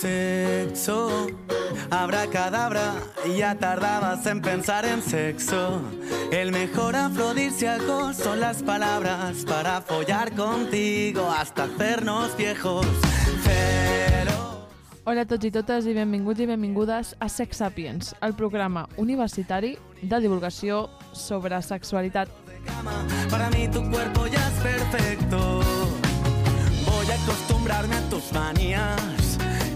Sexo, abracadabra, ya tardabas en pensar en sexo. El mejor afrodisíaco son las palabras para follar contigo hasta hacernos viejos. Hola a tots i totes i benvinguts i benvingudes a Sex Sapiens, el programa universitari de divulgació sobre sexualitat. Para mí tu cuerpo ya es perfecto. Voy a acostumbrarme a tus manías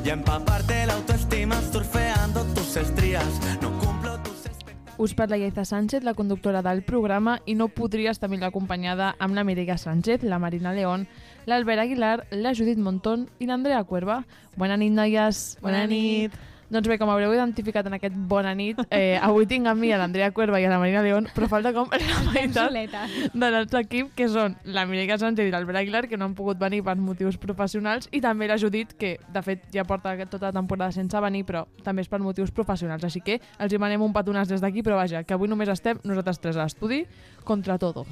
y empaparte la autoestima surfeando tus estrías. No cumplo tus expectativas. Us parla Iaiza Sánchez, la conductora del programa, i no podria estar millor acompanyada amb la Mireia Sánchez, la Marina León, l'Albert Aguilar, la Judit Montón i l'Andrea Cuerva. Bona nit, noies. Bona nit. Doncs bé, com haureu identificat en aquest bona nit, eh, avui tinc amb mi a l'Andrea Cuerva i a la Marina León, però falta com la meitat de nostre equip, que són la Mireia Sánchez i l'Albert Aguilar, que no han pogut venir per motius professionals, i també la Judit, que de fet ja porta tota la temporada sense venir, però també és per motius professionals. Així que els hi manem un petonàs des d'aquí, però vaja, que avui només estem nosaltres tres a l'estudi contra todo.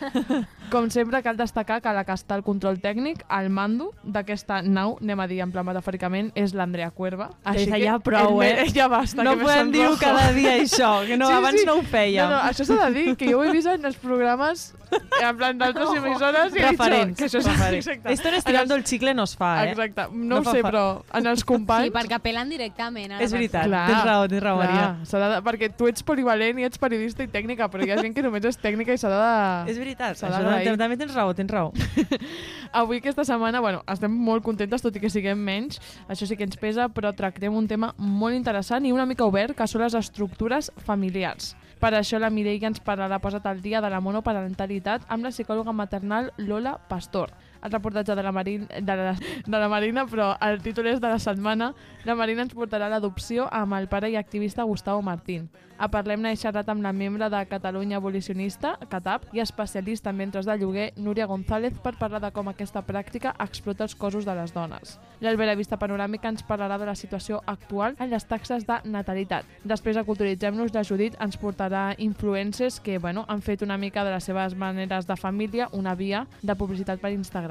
Com sempre, cal destacar que la que està al control tècnic, al mando d'aquesta nau, anem a dir en plan metafòricament, és l'Andrea Cuerva. Iaiza, ja prou, el- eh? Ja basta, no que me podem dir sonrojo. cada dia això, que no, Sí, abans sí. no ho fèiem. No, no, això s'ha de dir, que jo ho he vist en els programes, en plan d'altres emissores, i he dit que això és exacte. Esto en estirando el chicle no es fa, eh? Exacte, no, No ho sé, fa- però en els companys... Sí, perquè apel·len directament. És veritat, Clar, tens raó, tens raó, clar, Maria. de, perquè tu ets polivalent i ets periodista i tècnica, però hi ha gent que només és tècnica i s'ha de... És veritat, això també, també tens raó, tens raó. Avui, aquesta setmana, bueno, estem molt contentes, tot i que siguem menys, això sí que ens pesa, però tractem un tema molt interessant i una mica obert, que són les estructures familiars. Per això la Mireia ens parlarà posat al dia de la monoparentalitat amb la psicòloga maternal Lola Pastor. El reportatge de la, Marin, de, la, de la Marina, però el títol és de la setmana. La Marina ens portarà l'adopció amb el pare i activista Gustavo Martín. A Parlem-ne he xerrat amb la membre de Catalunya Abolicionista, CATAP, i especialista en ventres de lloguer, Núria González, per parlar de com aquesta pràctica explota els cossos de les dones. L'Albert a Vista Panoràmica ens parlarà de la situació actual en les taxes de natalitat. Després de Culturitzem-nos, la Judit ens portarà influencers que bueno, han fet una mica de les seves maneres de família una via de publicitat per Instagram.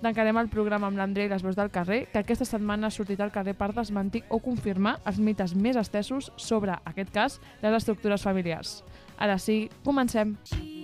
Tancarem el programa amb l'André i les veus del carrer, que aquesta setmana ha sortit al carrer per desmentir o confirmar els mites més estesos sobre, aquest cas, les estructures familiars. Ara sí, comencem. She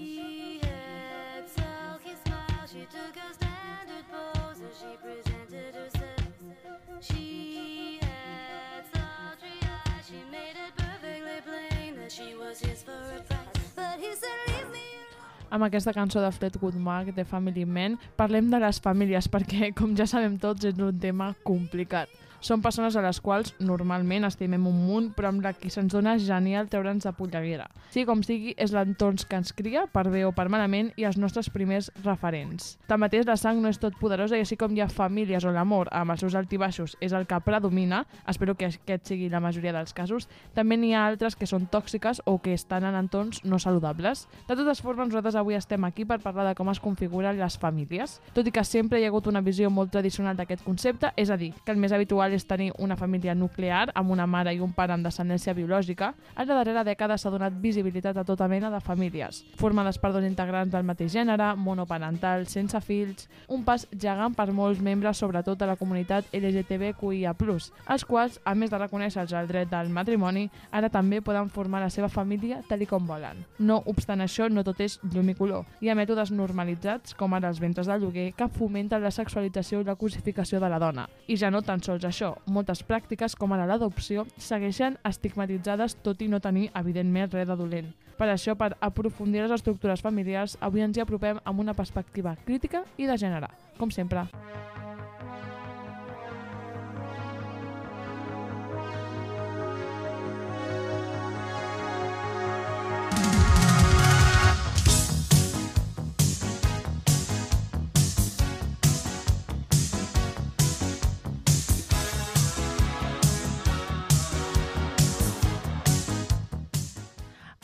Amb aquesta cançó de Fleetwood Mac, de Family Man, parlem de les famílies, perquè, com ja sabem tots, és un tema complicat. Són persones a les quals normalment estimem un munt, però amb la que se'ns dona genial treure'ns de polleguera. Sí, com sigui, és l'entorn que ens cria, per bé o per malament, i els nostres primers referents. Tanmateix, la sang no és tot poderosa i així com hi ha famílies on l'amor, amb els seus altibaixos, és el que predomina, espero que aquest sigui la majoria dels casos, també n'hi ha altres que són tòxiques o que estan en entorns no saludables. De totes formes, nosaltres avui estem aquí per parlar de com es configuren les famílies. Tot i que sempre hi ha hagut una visió molt tradicional d'aquest concepte, és a dir, que el més habitual és tenir una família nuclear amb una mare i un pare amb descendència biològica, en la darrera dècada s'ha donat visibilitat a tota mena de famílies, formades per dos integrants del mateix gènere, monoparental, sense fills, un pas gegant per molts membres, sobretot de la comunitat LGTBQIA+, els quals, a més de reconèixer-los el dret del matrimoni, ara també poden formar la seva família tal com volen. No obstant això, no tot és llum i color. Hi ha mètodes normalitzats, com ara els ventres de lloguer, que fomenten la sexualització i la cosificació de la dona. I ja no tan sols això, moltes pràctiques, com ara l'adopció, segueixen estigmatitzades tot i no tenir, evidentment, res de dolent. Per això, per aprofundir les estructures familiars, avui ens hi apropem amb una perspectiva crítica i de gènere, com sempre.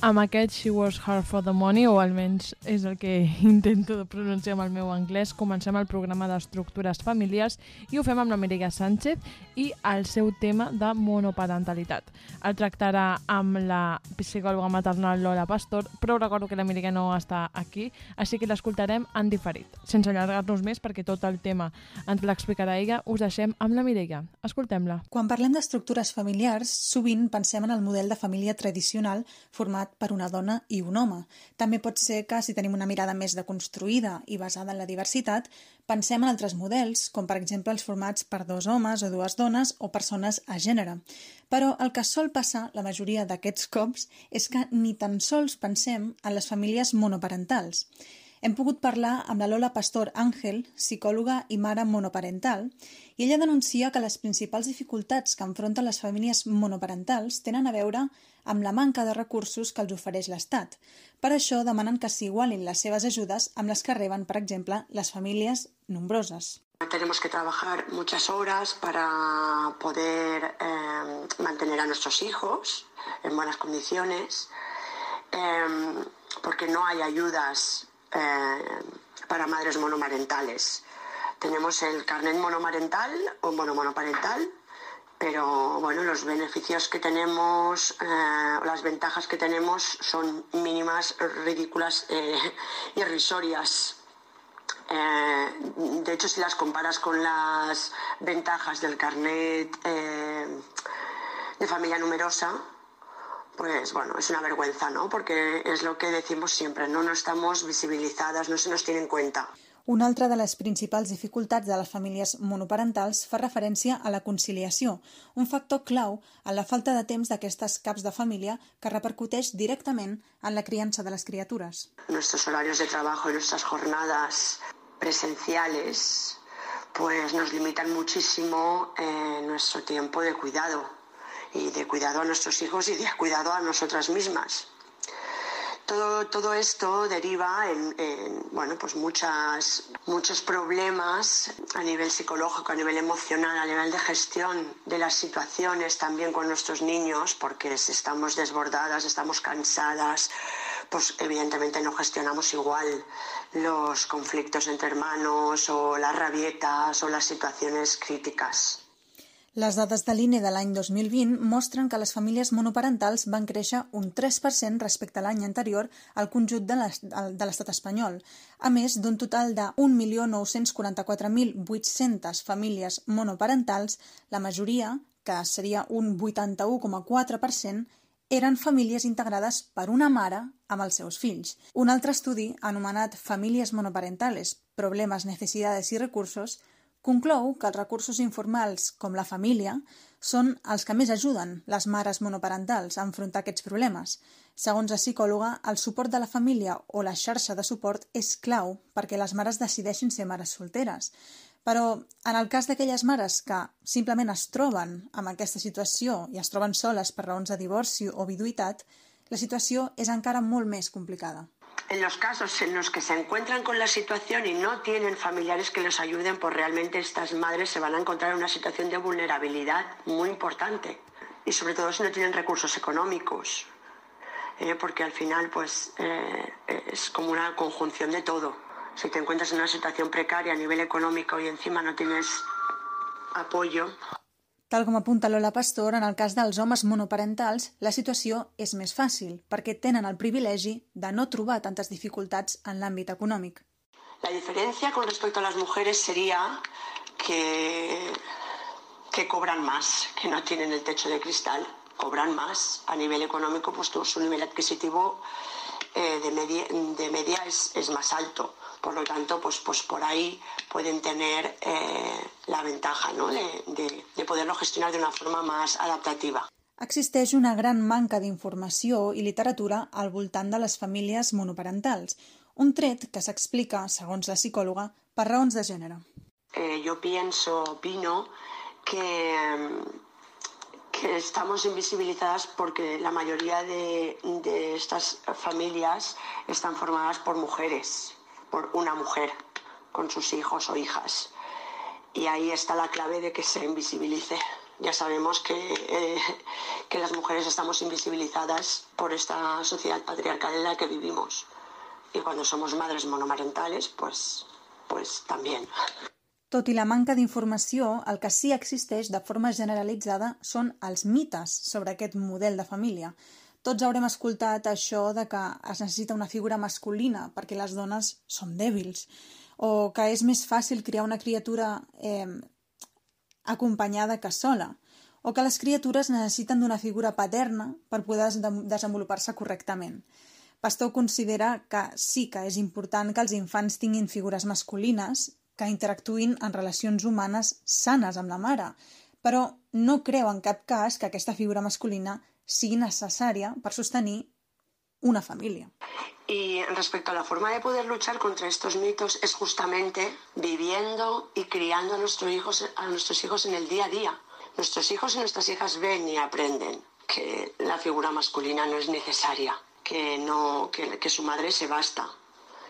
Amb aquest She Was Hard for the Money, o almenys és el que intento de pronunciar amb el meu anglès, comencem el programa d'estructures familiars i ho fem amb la Mireia Sánchez i el seu tema de monoparentalitat. El tractarà amb la psicòloga maternal Lola Pastor, però recordo que la Mireia no està aquí, així que l'escoltarem en diferit. Sense allargar-nos més, perquè tot el tema ens l'explicarà ella, us deixem amb la Mireia. Escoltem-la. Quan parlem d'estructures familiars, sovint pensem en el model de família tradicional format per una dona i un home. També pot ser que, si tenim una mirada més deconstruïda i basada en la diversitat, pensem en altres models, com per exemple els formats per dos homes o dues dones o persones a gènere. Però el que sol passar la majoria d'aquests cops és que ni tan sols pensem en les famílies monoparentals. Hem pogut parlar amb la Lola Pastor Àngel, psicòloga i mare monoparental, i ella denuncia que les principals dificultats que enfronten les famílies monoparentals tenen a veure amb la manca de recursos que els ofereix l'Estat. Per això demanen que s'igualin les seves ajudes amb les que reben, per exemple, les famílies nombroses. Tenemos que trabajar muchas horas para poder eh, mantener a nuestros hijos en buenas condiciones, eh, porque no hay ayudas eh, para madres monomarentales. Tenemos el carnet monomarental o monomonoparental, pero bueno, los beneficios que tenemos, eh, las ventajas que tenemos son mínimas, ridículas, eh, irrisorias. Eh, de hecho, si las comparas con las ventajas del carnet eh, de familia numerosa, pues bueno, es una vergüenza, ¿no? Porque es lo que decimos siempre, no, no estamos visibilizadas, no se nos tiene en cuenta. Una altra de les principals dificultats de les famílies monoparentals fa referència a la conciliació, un factor clau en la falta de temps d'aquestes caps de família que repercuteix directament en la criança de les criatures. Nuestros horarios de trabajo y nuestras jornadas presenciales pues nos limitan muchísimo eh, nuestro tiempo de cuidado y de cuidado a nuestros hijos y de cuidado a nosotras mismas. Todo, todo esto deriva en, en, bueno, pues muchas, muchos problemas a nivel psicológico, a nivel emocional, a nivel de gestión de las situaciones también con nuestros niños, porque si estamos desbordadas, estamos cansadas, pues evidentemente no gestionamos igual los conflictos entre hermanos o las rabietas o las situaciones críticas. Les dades de l'INE de l'any 2020 mostren que les famílies monoparentals van créixer un 3% respecte a l'any anterior al conjunt de l'estat espanyol, a més d'un total de 1.944.800 famílies monoparentals, la majoria, que seria un 81,4%, eren famílies integrades per una mare amb els seus fills. Un altre estudi, anomenat Famílies monoparentales, problemes, necesidades i recursos, conclou que els recursos informals, com la família, són els que més ajuden les mares monoparentals a enfrontar aquests problemes. Segons la psicòloga, el suport de la família o la xarxa de suport és clau perquè les mares decideixin ser mares solteres. Però en el cas d'aquelles mares que simplement es troben amb aquesta situació i es troben soles per raons de divorci o viduïtat, la situació és encara molt més complicada. En los casos en los que se encuentran con la situación y no tienen familiares que les ayuden, pues realmente estas madres se van a encontrar en una situación de vulnerabilidad muy importante. Y sobre todo si no tienen recursos económicos. Eh, porque al final pues eh, es como una conjunción de todo. Si te encuentras en una situación precaria a nivel económico y encima no tienes apoyo, Tal com apunta Lola Pastor, en el cas dels homes monoparentals, la situació és més fàcil, perquè tenen el privilegi de no trobar tantes dificultats en l'àmbit econòmic. La diferencia con respecto a las mujeres sería que, que cobran más, que no tienen el techo de cristal, cobran más. A nivel económico, pues su nivel adquisitivo eh, de media, de media es, es, más alto. Por lo tanto, pues, pues por ahí pueden tener eh, la ventaja ¿no? de, de, de poderlo gestionar de una forma más adaptativa. Existeix una gran manca d'informació i literatura al voltant de les famílies monoparentals, un tret que s'explica, segons la psicòloga, per raons de gènere. Eh, yo pienso, opino, que, que estamos invisibilizadas porque la mayoría de, de estas familias están formadas por mujeres, por una mujer, con sus hijos o hijas. Y ahí está la clave de que se invisibilice. Ya sabemos que, eh, que las mujeres estamos invisibilizadas por esta sociedad patriarcal en la que vivimos. Y cuando somos madres monomarentales, pues, pues también. Tot i la manca d'informació, el que sí existeix de forma generalitzada són els mites sobre aquest model de família. Tots haurem escoltat això de que es necessita una figura masculina perquè les dones som dèbils, o que és més fàcil criar una criatura eh, acompanyada que sola, o que les criatures necessiten d'una figura paterna per poder des- desenvolupar-se correctament. Pastor considera que sí que és important que els infants tinguin figures masculines que interactuïn en relacions humanes sanes amb la mare, però no creu en cap cas que aquesta figura masculina sigui necessària per sostenir una família. Y respecto a la forma de poder luchar contra estos mitos es justamente viviendo y criando a, nuestros hijos, a nuestros hijos en el día a día. Nuestros hijos y nuestras hijas ven y aprenden que la figura masculina no es necesaria, que, no, que, que su madre se basta,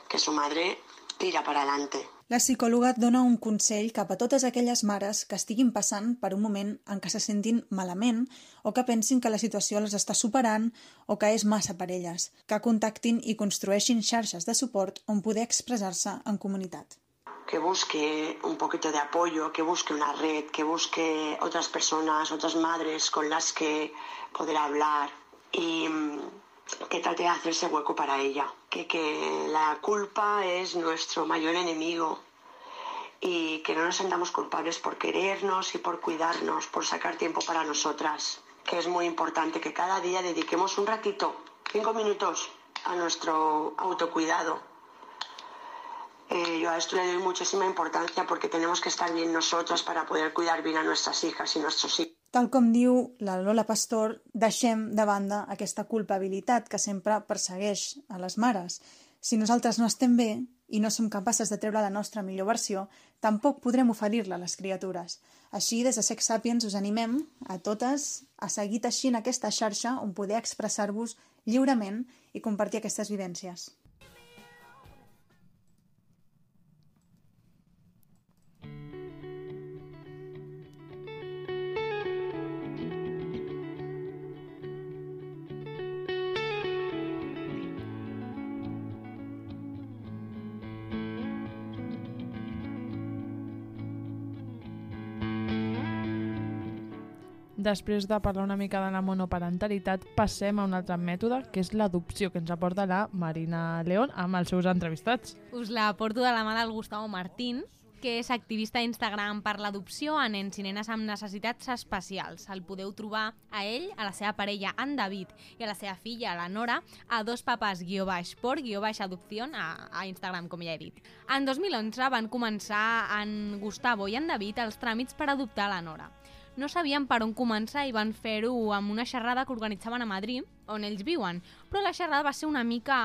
que su madre tira para adelante. La psicòloga dona un consell cap a totes aquelles mares que estiguin passant per un moment en què se sentin malament o que pensin que la situació les està superant o que és massa per elles, que contactin i construeixin xarxes de suport on poder expressar-se en comunitat. que busque un poquito de apoyo, que busque una red, que busque otras personas, otras madres con las que poder hablar y mm, que trate de hacerse hueco para ella. Que, que la culpa es nuestro mayor enemigo y que no nos sentamos culpables por querernos y por cuidarnos, por sacar tiempo para nosotras. Que es muy importante que cada día dediquemos un ratito, cinco minutos, a nuestro autocuidado, eh, yo a esto le doy muchísima importancia porque tenemos que estar bien nosotras para poder cuidar bien a nuestras hijas y nuestros hijos. Tal com diu la Lola Pastor, deixem de banda aquesta culpabilitat que sempre persegueix a les mares. Si nosaltres no estem bé i no som capaces de treure la nostra millor versió, tampoc podrem oferir-la a les criatures. Així, des de Sex Sapiens us animem a totes a seguir teixint aquesta xarxa on poder expressar-vos lliurement i compartir aquestes vivències. Després de parlar una mica de la monoparentalitat, passem a un altre mètode, que és l'adopció, que ens aporta la Marina León amb els seus entrevistats. Us la porto de la mà del Gustavo Martín, que és activista a Instagram per l'adopció a nens i nenes amb necessitats especials. El podeu trobar a ell, a la seva parella, en David, i a la seva filla, la Nora, a dos papàs guió baix por guió baix adopció a, a Instagram, com ja he dit. En 2011 van començar en Gustavo i en David els tràmits per adoptar la Nora. No sabien per on començar i van fer-ho amb una xerrada que organitzaven a Madrid, on ells viuen. Però la xerrada va ser una mica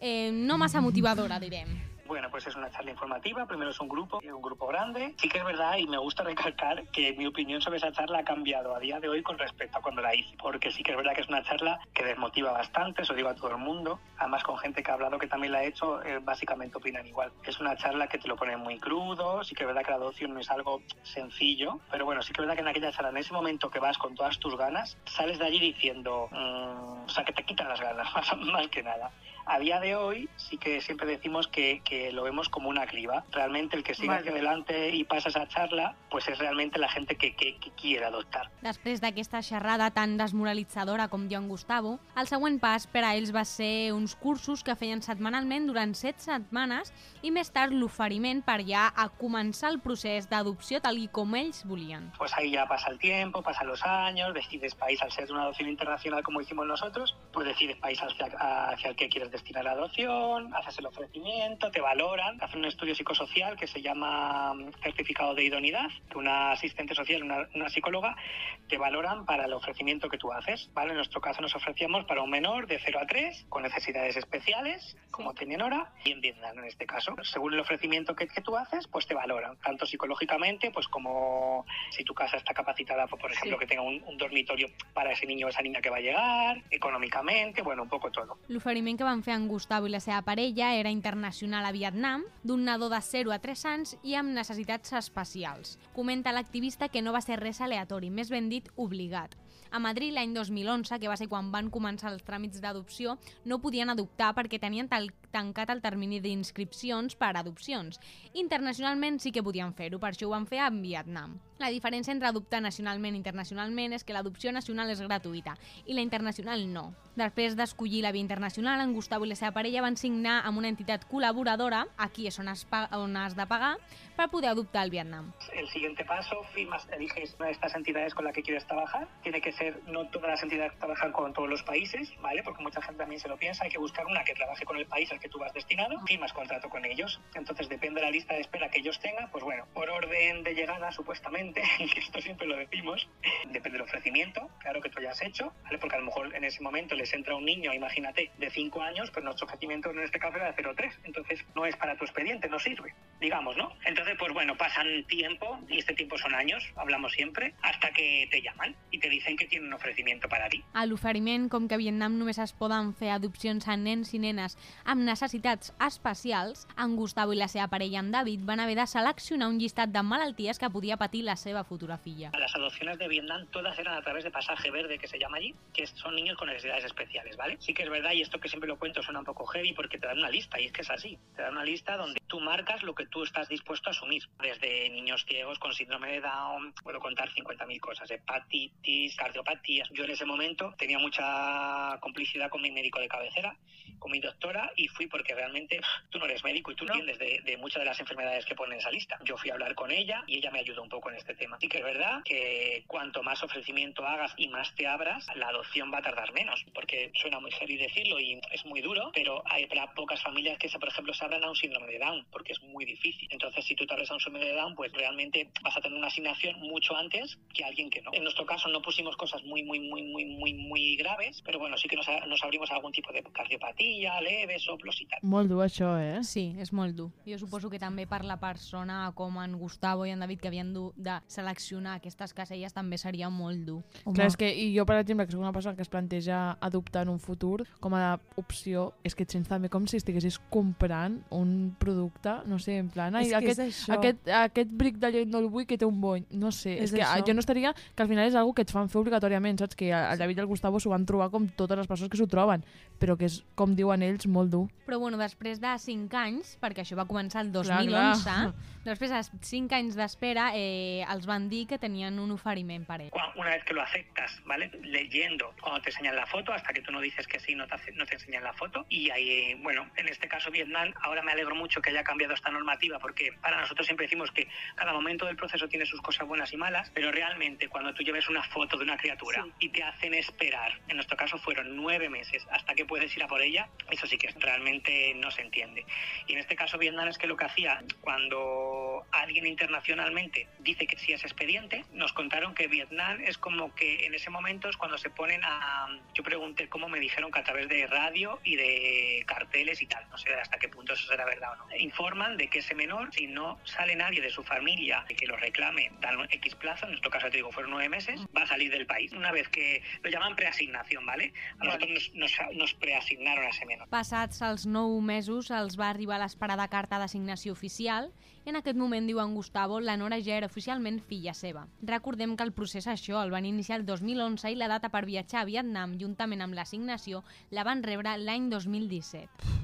eh, no massa motivadora, direm. Bueno, pues es una charla informativa. Primero es un grupo, un grupo grande. Sí que es verdad y me gusta recalcar que mi opinión sobre esa charla ha cambiado a día de hoy con respecto a cuando la hice. Porque sí que es verdad que es una charla que desmotiva bastante, eso digo a todo el mundo. Además con gente que ha hablado que también la ha hecho, eh, básicamente opinan igual. Es una charla que te lo pone muy crudo, sí que es verdad que la adopción no es algo sencillo, pero bueno, sí que es verdad que en aquella charla, en ese momento que vas con todas tus ganas, sales de allí diciendo, mm, o sea, que te quitan las ganas, más que nada. A día de hoy sí que siempre decimos que, que lo vemos como una criba. Realmente el que sigue Vale. hacia adelante y pasa esa charla, pues es realmente la gente que, que, que quiere adoptar. Després d'aquesta xerrada tan desmoralitzadora com diu en Gustavo, el següent pas per a ells va ser uns cursos que feien setmanalment durant set setmanes i més tard l'oferiment per ja a començar el procés d'adopció tal i com ells volien. Pues ahí ya pasa el tiempo, pasan los años, decides país al ser una adopción internacional como hicimos nosotros, pues decides país hacia, hacia el que quieres destinar la adopción, haces el ofrecimiento, te valoran, hacen un estudio psicosocial que se llama mm, certificado de idoneidad, que una asistente social, una, una psicóloga, te valoran para el ofrecimiento que tú haces. ¿vale? En nuestro caso nos ofrecíamos para un menor de 0 a 3 con necesidades especiales, como tiene Nora, y en Vietnam en este caso. Según el ofrecimiento que, que tú haces, pues te valoran, tanto psicológicamente, pues como si tu casa está capacitada, pues, por ejemplo, que tenga un, un dormitorio para ese niño o esa niña que va a llegar, económicamente, bueno, un poco todo. L'oferiment que van fer en Gustavo i la seva parella era internacional a Vietnam, d'un nadó de 0 a 3 anys i amb necessitats especials. Comenta l'activista que no va ser res aleatori, més ben dit, obligat. A Madrid l'any 2011, que va ser quan van començar els tràmits d'adopció, no podien adoptar perquè tenien tancat el termini d'inscripcions per a adopcions. Internacionalment sí que podien fer-ho, per això ho van fer en Vietnam. La diferència entre adoptar nacionalment i internacionalment és que l'adopció nacional és gratuïta i la internacional no. Després d'escollir la via internacional, en Gustavo i la seva parella van signar amb una entitat col·laboradora, aquí és on pa- on has de pagar, per poder adoptar al Vietnam. El siguiente paso, firmas, eliges una de estas entidades con la que quieres trabajar. Tiene que ser, no todas las entidades trabajan con todos los países, ¿vale? Porque mucha gente también se lo piensa. Hay que buscar una que trabaje con el país al que tú vas destinado. Firmas contrato con ellos. Entonces, depende de la lista de espera que ellos tengan, pues bueno, por orden de llegada, supuestamente, que esto siempre lo decimos, depende del ofrecimiento, claro que tú hayas hecho, ¿vale? Porque a lo mejor en ese momento les entra un niño, imagínate, de 5 años, pues nuestro ofrecimiento en este caso era de 0,3. Entonces, no es para tu expediente, no sirve, digamos, ¿no? Entonces, pues bueno, pasan tiempo, y este tiempo son años, hablamos siempre, hasta que te llaman y te dicen que tienen un ofrecimiento para ti. A l'oferiment, com que a Vietnam només es poden fer adopcions a nens i nenes amb necessitats especials, en Gustavo i la seva parella, en David, van haver de seleccionar un llistat de malalties que podia patir la seva futura filla. Las adopciones de Vietnam todas eran a través de pasaje verde, que se llama allí, que son niños con necesidades especiales, ¿vale? Sí que es verdad, y esto que siempre lo cuento suena un poco heavy porque te dan una lista, y es que es así. Te dan una lista donde tú marcas lo que tú estás dispuesto a asumir. Desde niños ciegos con síndrome de Down, puedo contar 50.000 cosas, hepatitis, cardiopatías. Yo en ese momento tenía mucha complicidad con mi médico de cabecera, con mi doctora, y fui porque realmente tú no eres médico y tú entiendes de, de muchas de las enfermedades que pone en esa lista. Yo fui a hablar con ella y ella me ayudó un poco en este tema. Sí que es verdad que cuanto más ofrecimiento hagas y más te abras, la adopción va a tardar menos, porque suena muy heavy decirlo y es muy duro, pero hay pocas familias que, se, por ejemplo, se abran a un síndrome de Down, porque es muy difícil. Entonces, si tú te abres a un síndrome de Down, pues realmente vas a tener una asignación mucho antes que alguien que no. En nuestro caso no pusimos cosas muy, muy, muy, muy, muy, muy graves, pero bueno, sí que nos, nos abrimos a algún tipo de cardiopatía, leve, soplos y tal. Molt dur, això, eh? Sí, és molt dur. Jo suposo que també per la persona com en Gustavo i en David que havien du- de seleccionar aquestes caselles també seria molt dur. Clar, és que, i jo, per exemple, que soc una persona que es planteja adoptar en un futur, com a opció, és que et sents també com si estiguessis comprant un producte, no sé, en plan, ai, És que aquest, és això. aquest, aquest bric de llet no el vull que té un bony, no sé, és, És que això. jo no estaria, que al final és algo que et fan fer obligatòriament, saps? Que el David i el Gustavo s'ho van trobar com totes les persones que s'ho troben, però que és, com diuen ells, molt dur. Però bueno, després de 5 anys, perquè això va començar el Clar, 2011, clar. després de 5 anys d'espera eh, els van dir que tenien un oferiment per ell. Una vez que lo aceptas, ¿vale? Leyendo, cuando te enseñan la foto, hasta que tú no dices que sí, no te, hace- no te enseñan la foto. Y ahí, bueno, en este caso Vietnam, ahora me alegro mucho que haya cambiado esta normativa, porque para nosotros siempre decimos que cada momento del proceso tiene sus cosas buenas y malas, pero realmente cuando tú lleves una foto de una criatura y te hacen esperar, en nuestro caso fueron nueve meses hasta que puedes ir a por ella, eso sí que realmente no se entiende. Y en este caso Vietnam es que lo que hacía cuando alguien internacionalmente dice que sí es expediente, nos contaron que Vietnam es como que en ese momento es cuando se ponen a... Yo pregunté cómo me dijeron que a través de radio y de carteles y tal, no sé hasta qué punto eso será verdad o no. Informan de que ese menor, si no sale nadie de su familia y que lo reclame, dan un X plazo, en nuestro caso te digo fueron nueve meses, va a salir del país. Una vez que lo llaman preasignación, ¿vale? A nosotros nos, nos, nos preasignaron a ese menor. Passats els 9 mesos els va arribar l'esperada carta d'assignació oficial en aquest moment, diu en Gustavo, la Nora ja era oficialment filla seva. Recordem que el procés això el van iniciar el 2011 i la data per viatjar a Vietnam juntament amb l'assignació la van rebre l'any 2017.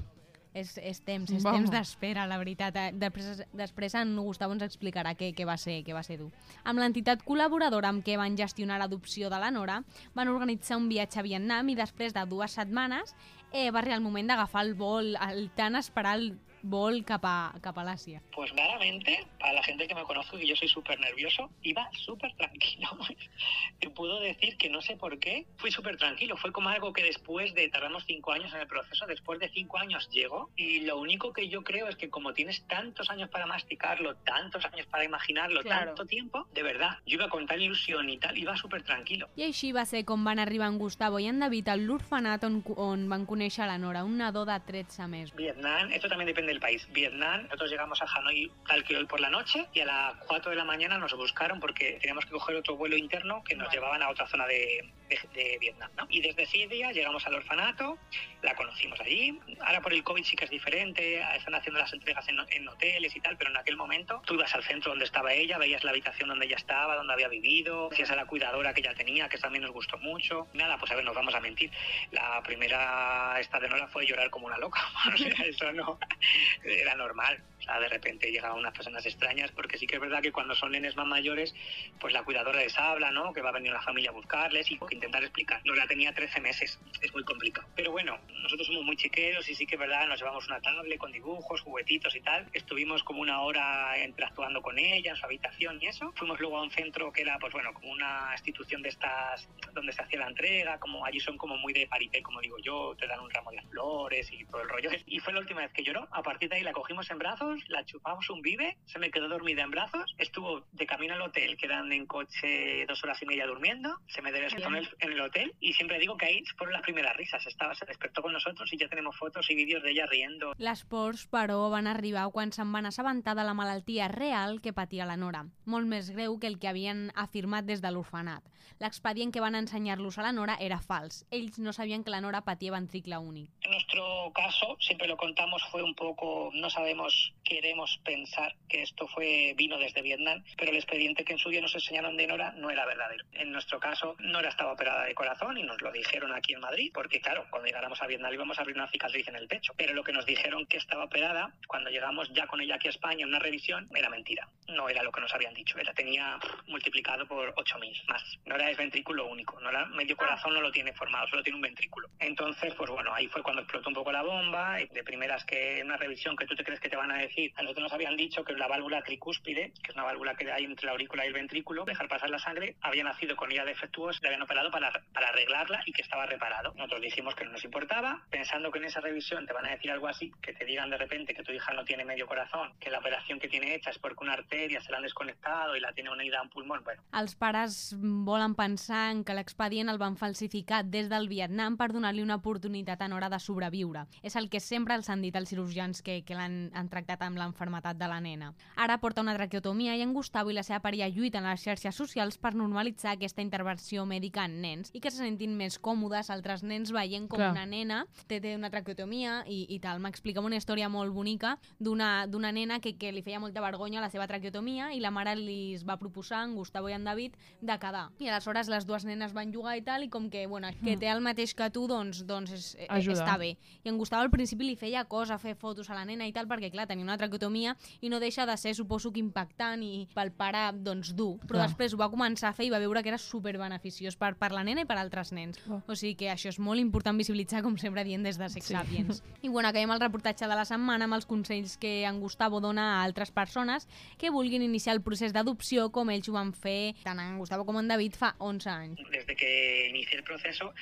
És, és temps, és Vamos. temps d'espera, la veritat. Eh, Després, després en Gustavo ens explicarà què, què, va ser, què va ser dur. Amb l'entitat col·laboradora amb què van gestionar l'adopció de la Nora, van organitzar un viatge a Vietnam i després de dues setmanes eh, va arribar el moment d'agafar el vol, el tan esperat vol cap a, cap a l'Àsia. Pues claramente, para la gente que me conoce, que yo soy súper nervioso, iba súper tranquilo. Te puedo decir que no sé por qué, fui súper tranquilo. Fue como algo que después de, tardamos cinco años en el proceso, después de cinco años llegó. Y lo único que yo creo es que como tienes tantos años para masticarlo, tantos años para imaginarlo, Claro. tanto tiempo, de verdad, yo iba con tal ilusión y tal, iba súper tranquilo. I així va ser com van arribar en Gustavo i en David a l'orfenat on, on van conèixer la Nora, un nadó de 13 mesos. Vietnam, esto también depende del país, Vietnam. Nosotros llegamos a Hanoi tal que hoy por la noche y a las 4 de la mañana nos buscaron porque teníamos que coger otro vuelo interno que nos llevaban a otra zona de, de, de Vietnam. ¿no? Y desde Siria llegamos al orfanato, la conocimos allí. Ahora por el COVID sí que es diferente, están haciendo las entregas en, en hoteles y tal, pero en aquel momento tú ibas al centro donde estaba ella, veías la habitación donde ella estaba, donde había vivido, decías a la cuidadora que ella tenía, que también nos gustó mucho. Nada, pues a ver, nos vamos a mentir. La primera esta de Nora fue llorar como una loca. O sea, eso no era normal. O sea, de repente llegaban unas personas extrañas, porque sí que es verdad que cuando son nenes más mayores, pues la cuidadora les habla, ¿no? Que va a venir una familia a buscarles y intentar explicar. Nora tenía 13 meses, es muy complicado. Pero bueno, nosotros somos muy chiqueros y sí que es verdad, nos llevamos una tablet con dibujos, juguetitos y tal. Estuvimos como una hora interactuando con ella en su habitación y eso. Fuimos luego a un centro que era, pues bueno, como una institución de estas donde se hacía la entrega, como allí son como muy de parité, como digo yo, te dan un ramo de flores y todo el rollo. Y fue la última vez que lloró. A partir de ahí la cogimos en brazos, la chupamos un vive, se me quedó dormida en brazos, estuvo de camino al hotel, quedan en coche dos horas y media durmiendo, se me despertó en el, en el hotel y siempre digo que ahí fueron las primeras risas. Estaba, se despertó con nosotros y ya tenemos fotos y vídeos de ella riendo. Les pors, però, van arribar quan se'n van assabentar de la malaltia real que patia la Nora, molt més greu que el que havien afirmat des de l'orfanat. L'expedient que van ensenyar-los a la Nora era fals. Ells no sabien que la Nora patia ventricle únic. En nuestro caso, siempre lo contamos, fue un poco, no sabemos, queremos pensar que esto fue vino desde Vietnam, pero el expediente que en su día nos enseñaron de Nora no era verdadero. En nuestro caso, Nora estaba operada de corazón y nos lo dijeron aquí en Madrid, porque claro, cuando llegáramos a Vietnam íbamos a abrir una cicatriz en el pecho. Pero lo que nos dijeron que estaba operada, cuando llegamos ya con ella aquí a España en una revisión, era mentira. No era lo que nos habían dicho. Ella tenía multiplicado por 8.000 más. Nora es ventrículo único. Nora medio corazón no lo tiene formado, solo tiene un ventrículo. Entonces, pues bueno, ahí fue cuando explotó un poco la bomba. Y de primeras que una revisión que tú te crees que te van a decir, a nosotros nos habían dicho que la válvula tricúspide, que es una válvula que hay entre la aurícula y el ventrículo, dejar pasar la sangre, había nacido con ella defectuosa, le habían operado para, para arreglarla y que estaba reparado. Nosotros dijimos que no nos importaba, pensando que en esa revisión te van a decir algo así, que te digan de repente que tu hija no tiene medio corazón, que la operación que tiene hecha es porque una arteria se la han desconectado y la tiene unida a un pulmón. Bueno, Els pares volen pensar en que l'expedient el van falsificar des del Vietnam per donar-li una oportunitat a Nora de sobreviure. És el que sempre els han dit els cirurgians que, que l'han han tractat amb l'enfermetat de la nena. Ara porta una traqueotomia i en Gustavo i la seva parella lluiten a les xarxes socials per normalitzar aquesta intervenció mèdica en nens i que se sentin més còmodes altres nens veient com Clar. una nena té, té una traqueotomia i, i tal. M'explicava una història molt bonica d'una nena que, que li feia molta vergonya la seva traqueotomia i la mare li es va proposar, en Gustavo i en David, de quedar. I aleshores les dues nenes van jugar i tal, i com que, bueno, que té el mateix que tu, doncs, doncs és, eh, Ajuda. està bé. I en Gustavo al principi li feia cosa, fer fotos a la nena i tal, perquè, clar, tenia una traqueotomia i no deixa de ser, suposo que impactant i pel pare, doncs, dur. Però Clar. després ho va començar a fer i va veure que era super beneficiós per, per la nena i per altres nens. Oh. O sigui que això és molt important visibilitzar, com sempre dient des de Sex Sí. Sapiens. I bueno, acabem el reportatge de la setmana amb els consells que en Gustavo dona a altres persones que vulguin iniciar el procés d'adopció com ells ho van fer tant en Gustavo com en David fa 11 anys. desde que inicié el proceso,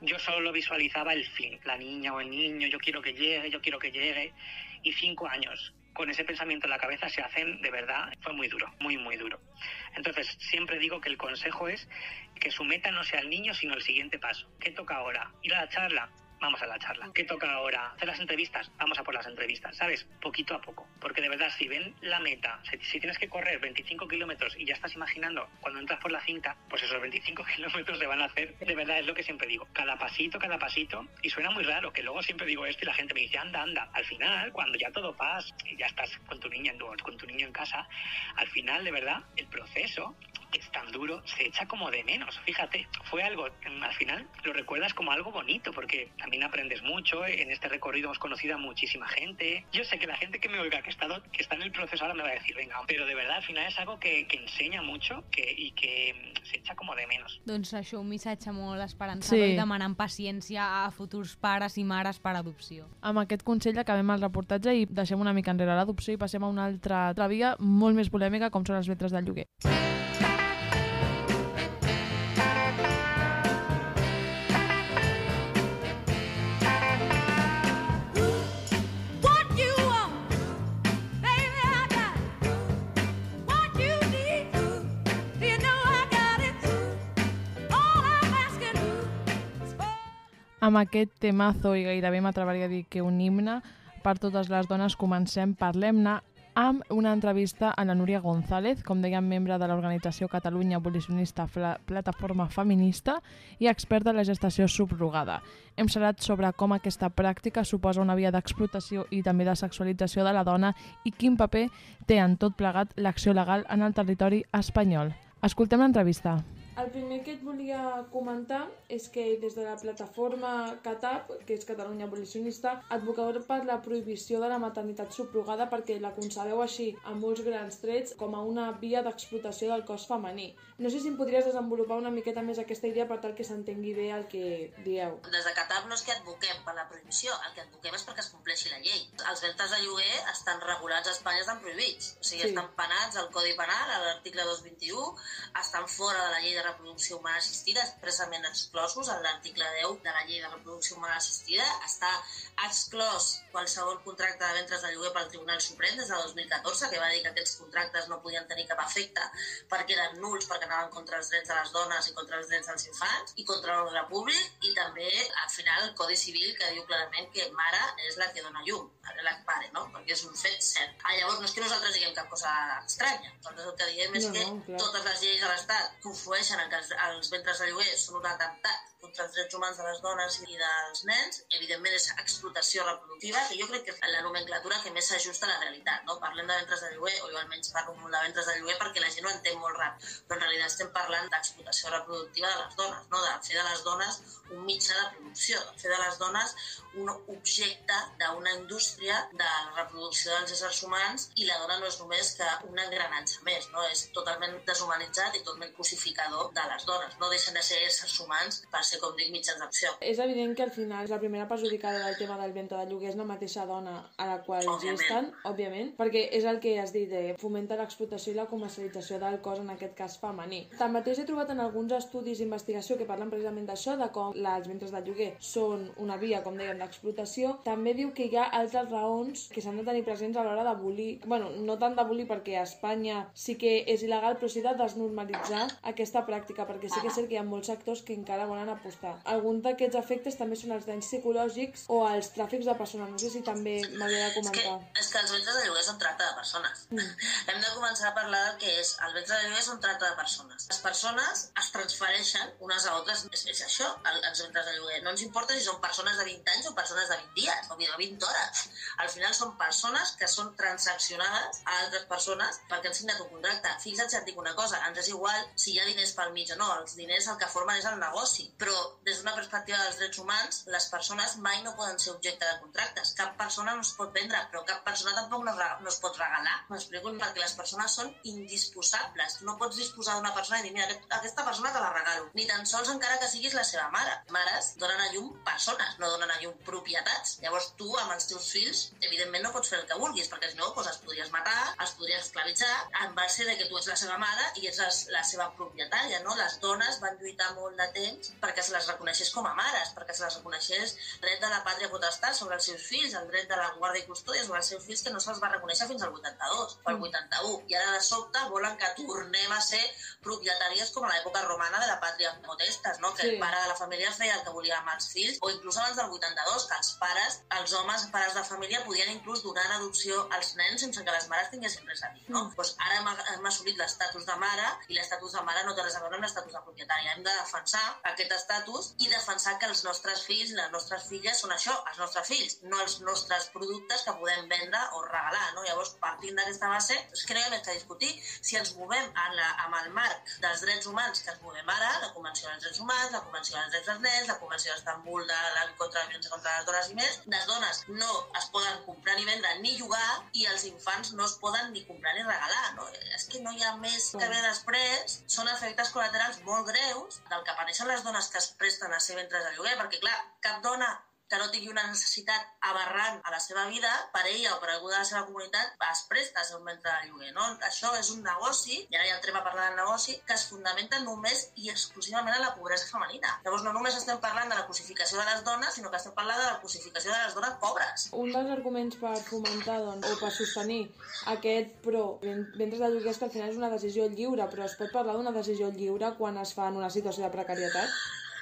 yo solo visualizaba el fin, la niña o el niño, yo quiero que llegue, yo quiero que llegue, y cinco años con ese pensamiento en la cabeza se hacen de verdad, fue muy duro, muy, muy duro. Entonces, siempre digo que el consejo es que su meta no sea el niño, sino el siguiente paso. ¿Qué toca ahora? ¿Ir a la charla? Vamos a la charla. ¿Qué toca ahora? ¿Hacer las entrevistas? Vamos a por las entrevistas, ¿sabes? Poquito a poco. Porque de verdad, si ven la meta, si, tienes que correr 25 kilómetros y ya estás imaginando cuando entras por la cinta, pues esos 25 kilómetros se van a hacer. De verdad, es lo que siempre digo. Cada pasito, cada pasito. Y suena muy raro, que luego siempre digo esto y la gente me dice, anda, anda. Al final, cuando ya todo pasa y ya estás con tu niña en, tu- con tu niño en casa, al final, de verdad, el proceso es tan duro, se echa como de menos. Fíjate, fue algo, al final lo recuerdas como algo bonito, porque también aprendes mucho. En este recorrido hemos conocido a muchísima gente. Yo sé que la gente que me oiga, que está, que está en el proceso ahora me va a decir, venga, pero de verdad al final es algo que, que enseña mucho que, y que mm, se echa como de menos. Doncs això, un missatge molt esperançador Sí. i demanant paciència a futurs pares i mares per adopció. Amb aquest consell acabem el reportatge i deixem una mica enrere l'adopció i passem a una altra, altra via molt més polèmica com són els metres de lloguer. What Amb aquest temazo, i gairebé m'atreviria a dir que un himne, per totes les dones, comencem Parlem-ne amb una entrevista a la Núria González, com dèiem, membre de l'organització Catalunya Abolicionista Fla Plataforma Feminista i experta en la gestació subrogada. Hem xerrat sobre com aquesta pràctica suposa una via d'explotació i també de sexualització de la dona i quin paper té en tot plegat l'acció legal en el territori espanyol. Escoltem l'entrevista. El primer que et volia comentar és que des de la plataforma CATAP, que és Catalunya Abolicionista, advoqueu per la prohibició de la maternitat subrogada perquè la concebeu així, amb molts grans trets, com a una via d'explotació del cos femení. No sé si em podries desenvolupar una miqueta més aquesta idea per tal que s'entengui bé el que dieu. Des de Catar no és que advoquem per la prohibició, el que advoquem és perquè es compleixi la llei. Els ventres de lloguer estan regulats a Espanya, estan prohibits. O sigui, sí. estan penats al Codi Penal, a l'article 221, estan fora de la llei de reproducció humana assistida, expressament exclosos en l'article 10 de la llei de reproducció humana assistida. Està exclòs qualsevol contracte de ventres de lloguer pel Tribunal Suprem des de 2014, que va dir que aquests contractes no podien tenir cap efecte perquè eren nuls, perquè anaven contra els drets de les dones i contra els drets dels infants i contra l'ordre públic i també al final el Codi Civil que diu clarament que mare és la que dona llum, la pare, no? perquè és un fet cert. Ah, llavors no és que nosaltres diguem cap cosa estranya, nosaltres el que diem és No, que no, totes les lleis de l'Estat conflueixen en que els, els ventres de lloguer són un atemptat contra els drets humans de les dones i dels nens, evidentment és explotació reproductiva, que jo crec que és la nomenclatura que més s'ajusta a la realitat, no? Parlem de ventres de lloguer, o jo almenys parlo molt de ventres de lloguer perquè la gent ho entén molt ràpid, però en realitat estem parlant d'explotació reproductiva de les dones, no? de fer de les dones un mitjà de producció, de fer de les dones un objecte d'una indústria de reproducció dels éssers humans i la dona no és només que un engranatge més, no? és totalment deshumanitzat i totalment cosificador de les dones. No deixen de ser éssers humans per ser, com dic, mitjans d'acció. És evident que al final la primera perjudicada del tema del ventre de lloguer és la mateixa dona a la qual Òbviament. gesten, òbviament, perquè és el que has dit, eh, fomenta l'explotació i la comercialització del cos, en aquest cas femení. Tanmateix he trobat en alguns estudis d'investigació que parlen precisament d'això, de com els ventres de lloguer són una via, com dèiem, d'explotació. També diu que hi ha altres raons que s'han de tenir presents a l'hora d'abolir, bueno, no tant d'abolir perquè a Espanya sí que és il·legal, però sí de desnormalitzar aquesta pràctica, perquè sí que és cert que hi ha molts sectors que encara volen apostar. Alguns d'aquests efectes també són els danys psicològics o els tràfics de persones. No sé si també m'hauria de És que, comentar. és que els ventres de lloguer són tracte de persones. Mm. Hem de començar a parlar del que és. El ventre de lloguer són tracte de persones. Les persones es transfereixen unes a altres. És, és això, el, els ventres de lloguer. No ens importa si són persones de 20 anys o persones de 20 dies o de 20 hores. Al final són persones que són transaccionades a altres persones perquè han signat un contracte. Fixa't si et dic una cosa, ens és igual si hi ha diners pel mig o no. Els diners el que formen és el negoci. Però des d'una perspectiva dels drets humans, les persones mai no poden ser objecte de contractes. Cap persona no es pot vendre, però cap persona tampoc no, no es pot regalar. M'explico? Perquè les persones són indisposables. Tu no pots disposar d'una persona i dir, mira, aquest- aquesta persona te la regalo. Ni tan sols encara que siguis la seva mare. Mares donen a llum persones, no donen a llum propietats. Llavors tu, amb els teus fills, evidentment no pots fer el que vulguis, perquè si no, doncs els podries matar, els podries esclavitzar, en base de que tu ets la seva mare i ets la, la seva propietària, no? Les dones van lluitar molt de temps perquè se les reconeixés com a mares, perquè se les reconeixés el dret de la pàtria potestat sobre els seus fills, el dret de la guàrdia i custòdia sobre els seus fills que no se'ls va reconèixer fins al 82, o al 81. I ara de sobte volen que tornem a ser propietàries com a l'època romana de la pàtria potestas, no? que Sí. el pare de la família feia el que volia amb els fills, o inclús abans del 82, que els pares, els homes, pares de família, podien inclús donar en adopció als nens sense que les mares tinguessin res a dir. No? Doncs ara hem, hem assolit l'estatus de mare i l'estatus de mare no té res a veure amb l'estatus de propietària. Hem de defensar aquest estatus i defensar que els nostres fills les nostres filles són això, els nostres fills, no els nostres productes que podem vendre o regalar. No? Llavors, partint d'aquesta base, que no hi ha més que discutir. Si ens movem en la, amb el marc dels drets humans que ens movem ara, la Convenció dels Drets Humans, la Convenció dels Drets dels Nens, la Convenció d'Estambul de la contra la violència contra les dones i més, les dones no es poden comprar ni vendre ni llogar i els infants no es poden ni comprar ni regalar. No? És que no hi ha més que ve després. Són efectes col·laterals molt greus del que pateixen les dones que es presten a ser ventres de lloguer, perquè clar, cap dona que no tingui una necessitat aberrant a la seva vida, per ella o per algú de la seva comunitat, es presta a ser un ventre de lloguer. No? Això és un negoci, i ara ja entrem a parlar del negoci, que es fundamenta només i exclusivament en la pobresa femenina. Llavors no només estem parlant de la cosificació de les dones, sinó que estem parlant de la cosificació de les dones pobres. Un dels arguments per fomentar doncs, o per sostenir aquest pro ven- ventres de lloguer és que al final és una decisió lliure, però es pot parlar d'una decisió lliure quan es fa en una situació de precarietat?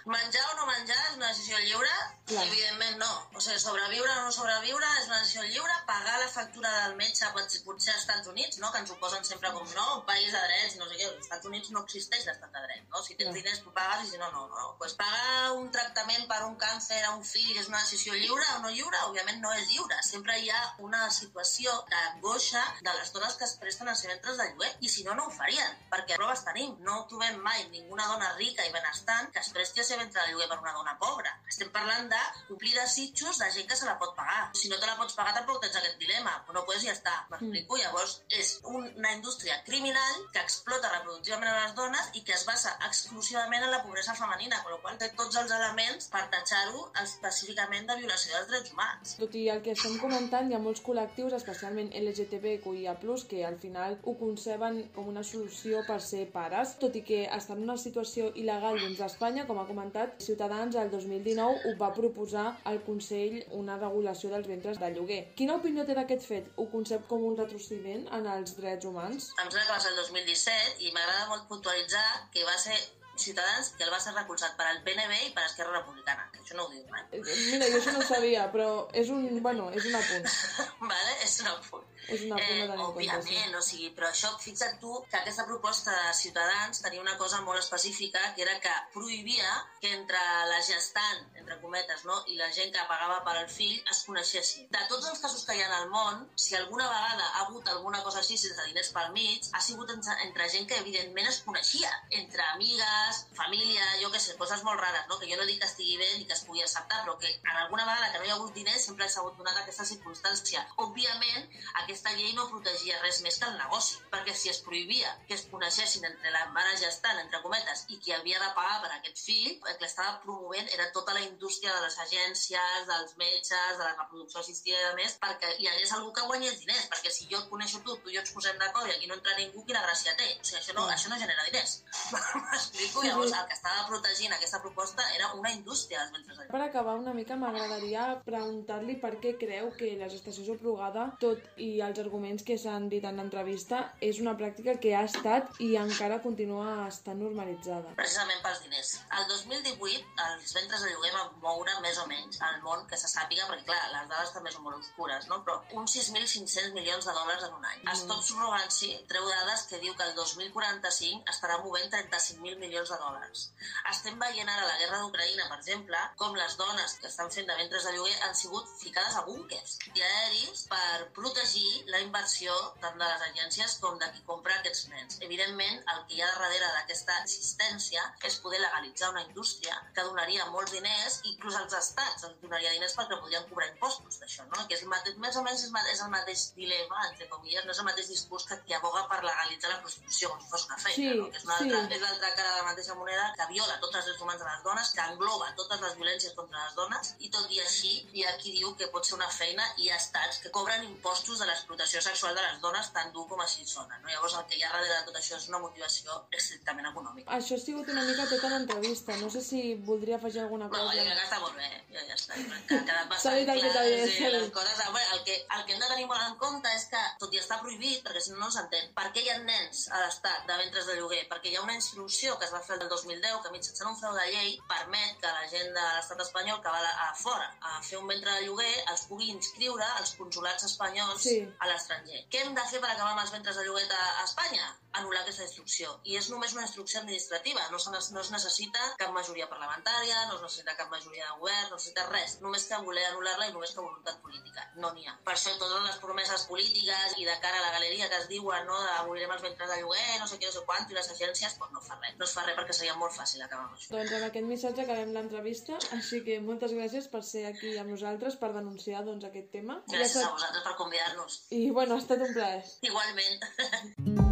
Menjar o no menjar és una decisió lliure? Clar. Evidentment no. O sigui, sobreviure o no sobreviure és una decisió lliure. Pagar la factura del metge potser, potser als Estats Units, no? que ens ho posen sempre com no, un país de drets, no sé què. Als Estats Units no existeix l'estat de dret. No? Si tens Clar. diners, tu pagues, i si no, no. no. Pues pagar un tractament per un càncer a un fill és una decisió lliure o no lliure? Òbviament no és lliure. Sempre hi ha una situació d'angoixa de les dones que es presten a ser ventres de lloguer. I si no, no ho farien, perquè proves tenim. No trobem mai ninguna dona rica i benestant que es presti a ser ventre de lloguer per una dona pobra. Estem parlant de complir desitjos de gent que se la pot pagar. Si no te la pots pagar, tampoc tens aquest dilema. No pots i ja està. M'explico? Llavors, és una indústria criminal que explota reproductivament a les dones i que es basa exclusivament en la pobresa femenina, amb la qual té tots els elements per tatxar-ho específicament de violació dels drets humans. Tot i el que estem comentant, hi ha molts col·lectius, especialment LGTBQIA+, que al final ho conceben com una solució per ser pares, tot i que estan en una situació il·legal dins d'Espanya, com ha comentat, Ciutadans el 2019 ho va proposar al Consell una regulació dels ventres de lloguer. Quina opinió té d'aquest fet? Ho concep com un retrocediment en els drets humans? Em sembla que va ser el 2017 i m'agrada molt puntualitzar que va ser Ciutadans que el va ser recolzat per al PNB i per Esquerra Republicana. que Això no ho diu mai. Eh, Mira, jo això no ho sabia, però és un, bueno, és un apunt. vale? És un apunt. És un apunt a tenir en compte, sí. òbviament, o sigui, però això, fixa't tu que aquesta proposta de Ciutadans tenia una cosa molt específica, que era que prohibia que entre la gestant, entre cometes, no, i la gent que pagava per al fill es coneixessin. De tots els casos que hi ha al món, si alguna vegada ha hagut alguna cosa així sense diners pel mig, ha sigut entre, entre gent que evidentment es coneixia, entre amigues, família, jo què sé, coses molt rares, no? que jo no dic que estigui bé ni que es pugui acceptar, però que en alguna vegada que no hi ha hagut diners sempre s'ha hagut donat aquesta circumstància. Òbviament, aquesta llei no protegia res més que el negoci, perquè si es prohibia que es coneixessin entre la mare gestant, entre cometes, i qui havia de pagar per aquest fill, el que estava promovent era tota la indústria de les agències, dels metges, de la reproducció assistida i de més, perquè hi hagués algú que guanyés diners, perquè si jo et coneixo tu, tu i jo ens posem d'acord i aquí no entra ningú, quina gràcia té? O sigui, això no, això no genera diners. M'explico? Llavors, el que estava protegint aquesta proposta era una indústria dels ventres de Per acabar una mica m'agradaria preguntar-li per què creu que la gestació subrogada, tot i els arguments que s'han dit en l'entrevista, és una pràctica que ha estat i encara continua estant normalitzada. precisament pels diners. El 2018 els ventres de lloguer van moure més o menys al món que se sàpiga, perquè clar, les dades també són molt oscures, no? però uns 6.500 milions de dòlars en un any. Mm. Stop Surrogancy treu dades que diu que el 2045 estarà movent 35.000 milions de dòlars. Estem veient ara la guerra d'Ucraïna, per exemple, com les dones que estan fent de ventres de lloguer han sigut ficades a búnkers i aeris per protegir la inversió tant de les agències com de qui compra aquests nens. Evidentment, el que hi ha darrere d'aquesta existència és poder legalitzar una indústria que donaria molts diners, inclús als estats ens donaria diners perquè podrien cobrar impostos d'això, no? Que és el mateix, més o menys és, el mateix dilema, entre comilles, no és el mateix discurs que qui aboga per legalitzar la prostitució com si fos una feina, Sí, no? Que és una sí. l'altra cara de la mateixa moneda que viola tots els drets humans de les dones, que engloba totes les violències contra les dones i tot i així hi ha qui diu que pot ser una feina i hi ha estats que cobren impostos de l'explotació sexual de les dones tan dur com així sona. No? Llavors el que hi ha darrere de tot això és una motivació estrictament econòmica. Això ha sigut una mica tota l'entrevista. No sé si voldria afegir alguna No, jo cosa. crec que està molt bé, ja, ja està. Que ha quedat bastant clar. de sí, les coses, a veure, el, que, el que hem de tenir molt en compte és que, tot i estar prohibit, perquè si no no s'entén, per què hi ha nens a l'estat de ventres de lloguer? Perquè hi ha una instrucció que es va fer el 2010 que mitjançant un frau de llei permet que la gent de l'estat espanyol que va a, fora a fer un ventre de lloguer els pugui inscriure als consulats espanyols Sí. a l'estranger. Què hem de fer per acabar amb els ventres de lloguer a, Espanya? Anul·lar aquesta instrucció. I és només una instrucció administrativa, no, se, no es necessita cap majoria parlamentària, no es necessita cap majoria de govern, no es necessita res. Només que voler anul·lar-la i només que voluntat política. No n'hi ha. Per això totes les promeses polítiques i de cara a la galeria que es diuen no, de abolirem els ventres de lloguer, no sé què, no sé quant, i les agències, doncs no fa res. No es fa res perquè seria molt fàcil acabar amb això. Doncs amb aquest missatge acabem l'entrevista, així que moltes gràcies per ser aquí amb nosaltres, per denunciar doncs, aquest tema. Gràcies a estat- vosaltres per convidar-nos. I bueno, ha estat un plaer. Igualment.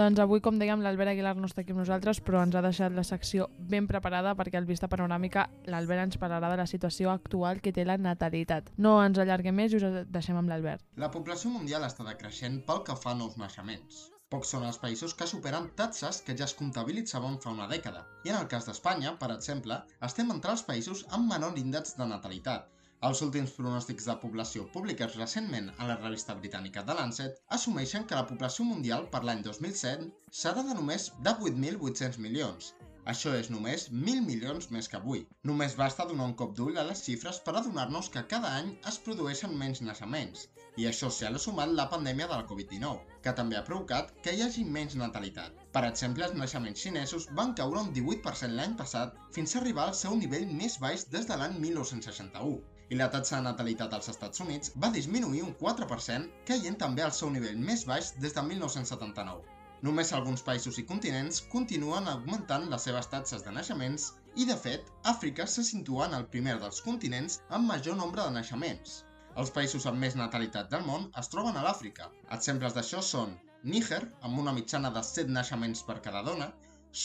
Doncs avui, com dèiem, l'Albert Aguilar no està aquí amb nosaltres, però ens ha deixat la secció ben preparada perquè al Vista Panoràmica l'Albert ens parlarà de la situació actual que té la natalitat. No ens allarguem més i us deixem amb l'Albert. La població mundial està decreixent pel que fa a nous naixements. Pocs són els països que superen taxes que ja es comptabilitzaven fa una dècada. I en el cas d'Espanya, per exemple, estem entre els països amb menor índex de natalitat. Els últims pronòstics de població publicats recentment a la revista britànica The Lancet assumeixen que la població mundial per l'any 2007 serà de només de 8.800 milions, això és només 1.000 milions més que avui. Només basta donar un cop d'ull a les xifres per adonar-nos que cada any es produeixen menys naixements, i això s'hi ha sumat la pandèmia de la Covid-19, que també ha provocat que hi hagi menys natalitat. Per exemple, els naixements xinesos van caure un 18% l'any passat fins a arribar al seu nivell més baix des de l'any 1961 i la taxa de natalitat als Estats Units va disminuir un 4%, caient també al seu nivell més baix des de 1979. Només alguns països i continents continuen augmentant les seves taxes de naixements i, de fet, Àfrica se situa en el primer dels continents amb major nombre de naixements. Els països amb més natalitat del món es troben a l'Àfrica. Exemples d'això són Níger, amb una mitjana de 7 naixements per cada dona,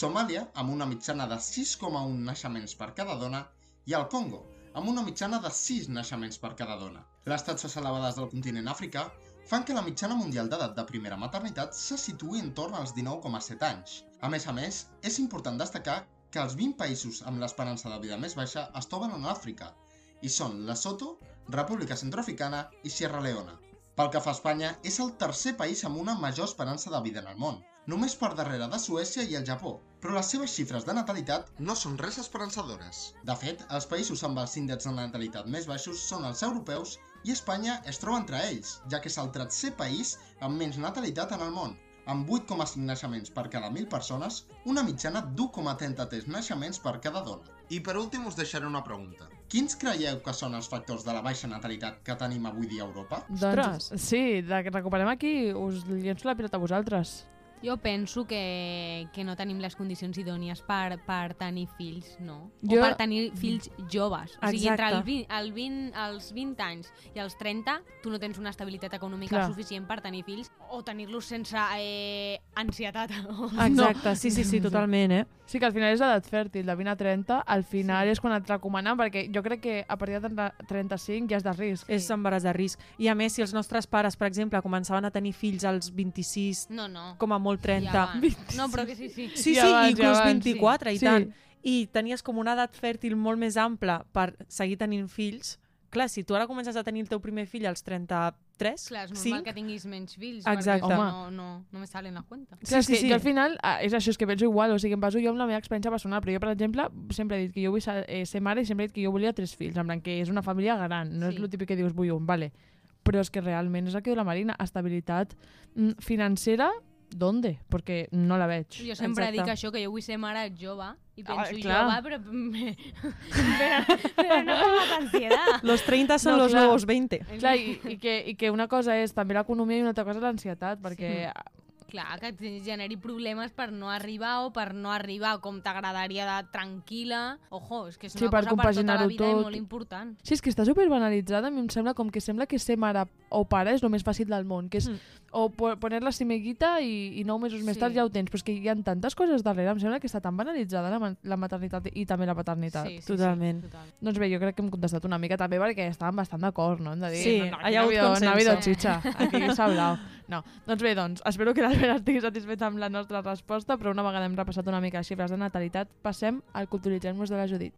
Somàlia, amb una mitjana de 6,1 naixements per cada dona, i el Congo, amb una mitjana de 6 naixements per cada dona. Les taxes elevades del continent africà fan que la mitjana mundial d'edat de primera maternitat se situï en torn als 19,7 anys. A més a més, és important destacar que els 20 països amb l'esperança de vida més baixa es troben en Àfrica, i són Lesotho, República Centroafricana i Sierra Leona. Pel que fa a Espanya, és el tercer país amb una major esperança de vida en el món, només per darrere de Suècia i el Japó, però les seves xifres de natalitat no són res esperançadores. De fet, els països amb els índexs de natalitat més baixos són els europeus i Espanya es troba entre ells, ja que és el tercer país amb menys natalitat en el món, amb 8,5 naixements per cada 1.000 persones, una mitjana d'1,33 naixements per cada dona. I per últim us deixaré una pregunta. Quins creieu que són els factors de la baixa natalitat que tenim avui dia a Europa? Doncs, sí, de que recuperem aquí, us llenço la pilota a vosaltres. Jo penso que, que no tenim les condicions idònies per, per tenir fills, no? Jo- O per tenir fills joves. O sigui, entre el Exacte. 20, el 20, els 20 anys i els 30, tu no tens una estabilitat econòmica Clar. suficient per tenir fills o tenir-los sense eh, ansietat. Exacte, sí, sí, sí, totalment, eh? Sí, que al final és edat fèrtil, de 20 a 30, al final és quan et recomanen, perquè jo crec que a partir de 30 35 ja és de risc. És embaràs de risc. I a més, si els nostres pares, per exemple, començaven a tenir fills als 26, No, no. com a molt 30... Ja. No, però que sí, sí. Sí, sí, Ja abans, ja inclús abans, 24 sí. i tant. Sí. I tenies com una edat fèrtil molt més ampla per seguir tenint fills. Clar, si tu ara comences a tenir el teu primer fill als 33, Clar, és normal 5, que tinguis menys fills, Exacte. perquè Home. no, no, no me salen a cuenta. Sí, sí, sí. Jo al final, és això, és que penso igual, o sigui, em baso jo en la meva experiència personal, però jo, per exemple, sempre he dit que jo vull ser, eh, ser mare i sempre he dit que jo volia tres fills, en plan que és una família gran, no és Sí. el típic que dius vull un, vale. Però és que realment és el que diu la Marina, estabilitat mm, financera, ¿dónde? Perquè no la veig. Jo sempre dic això, que jo vull ser mare jove, i penso Ah, clar. jove, però, però, però no com a ansietat. Los 30 son No, los clar. nuevos 20. Clar, i, i, que, i que una cosa és també l'economia i una altra cosa és l'ansietat, perquè Clar, que et generi problemes per no arribar o per no arribar com t'agradaria de tranquil·la. Ojo, és que és Sí, una per cosa per tota la vida i tot. molt important. Sí, és que està super banalitzada, a mi em sembla com que sembla que ser mare o pare és el més fàcil del món, que és Mm. O po- poner la cimeguita i, i nou mesos més Sí. tard ja ho tens, però és que hi ha tantes coses darrere, em sembla que està tan banalitzada la, la maternitat i també la paternitat. Sí, sí, Totalment. Sí, total. Doncs bé, jo crec que hem contestat una mica també perquè estàvem bastant d'acord, no? Hem de dir, Sí, no, no, hi ha hagut habido, no habido chicha, aquí s'ha hablat. No, doncs bé, doncs, espero que l'Albert estigui satisfet amb la nostra resposta, però una vegada hem repassat una mica les xifres de natalitat, passem al culturitzem-nos de la Judit.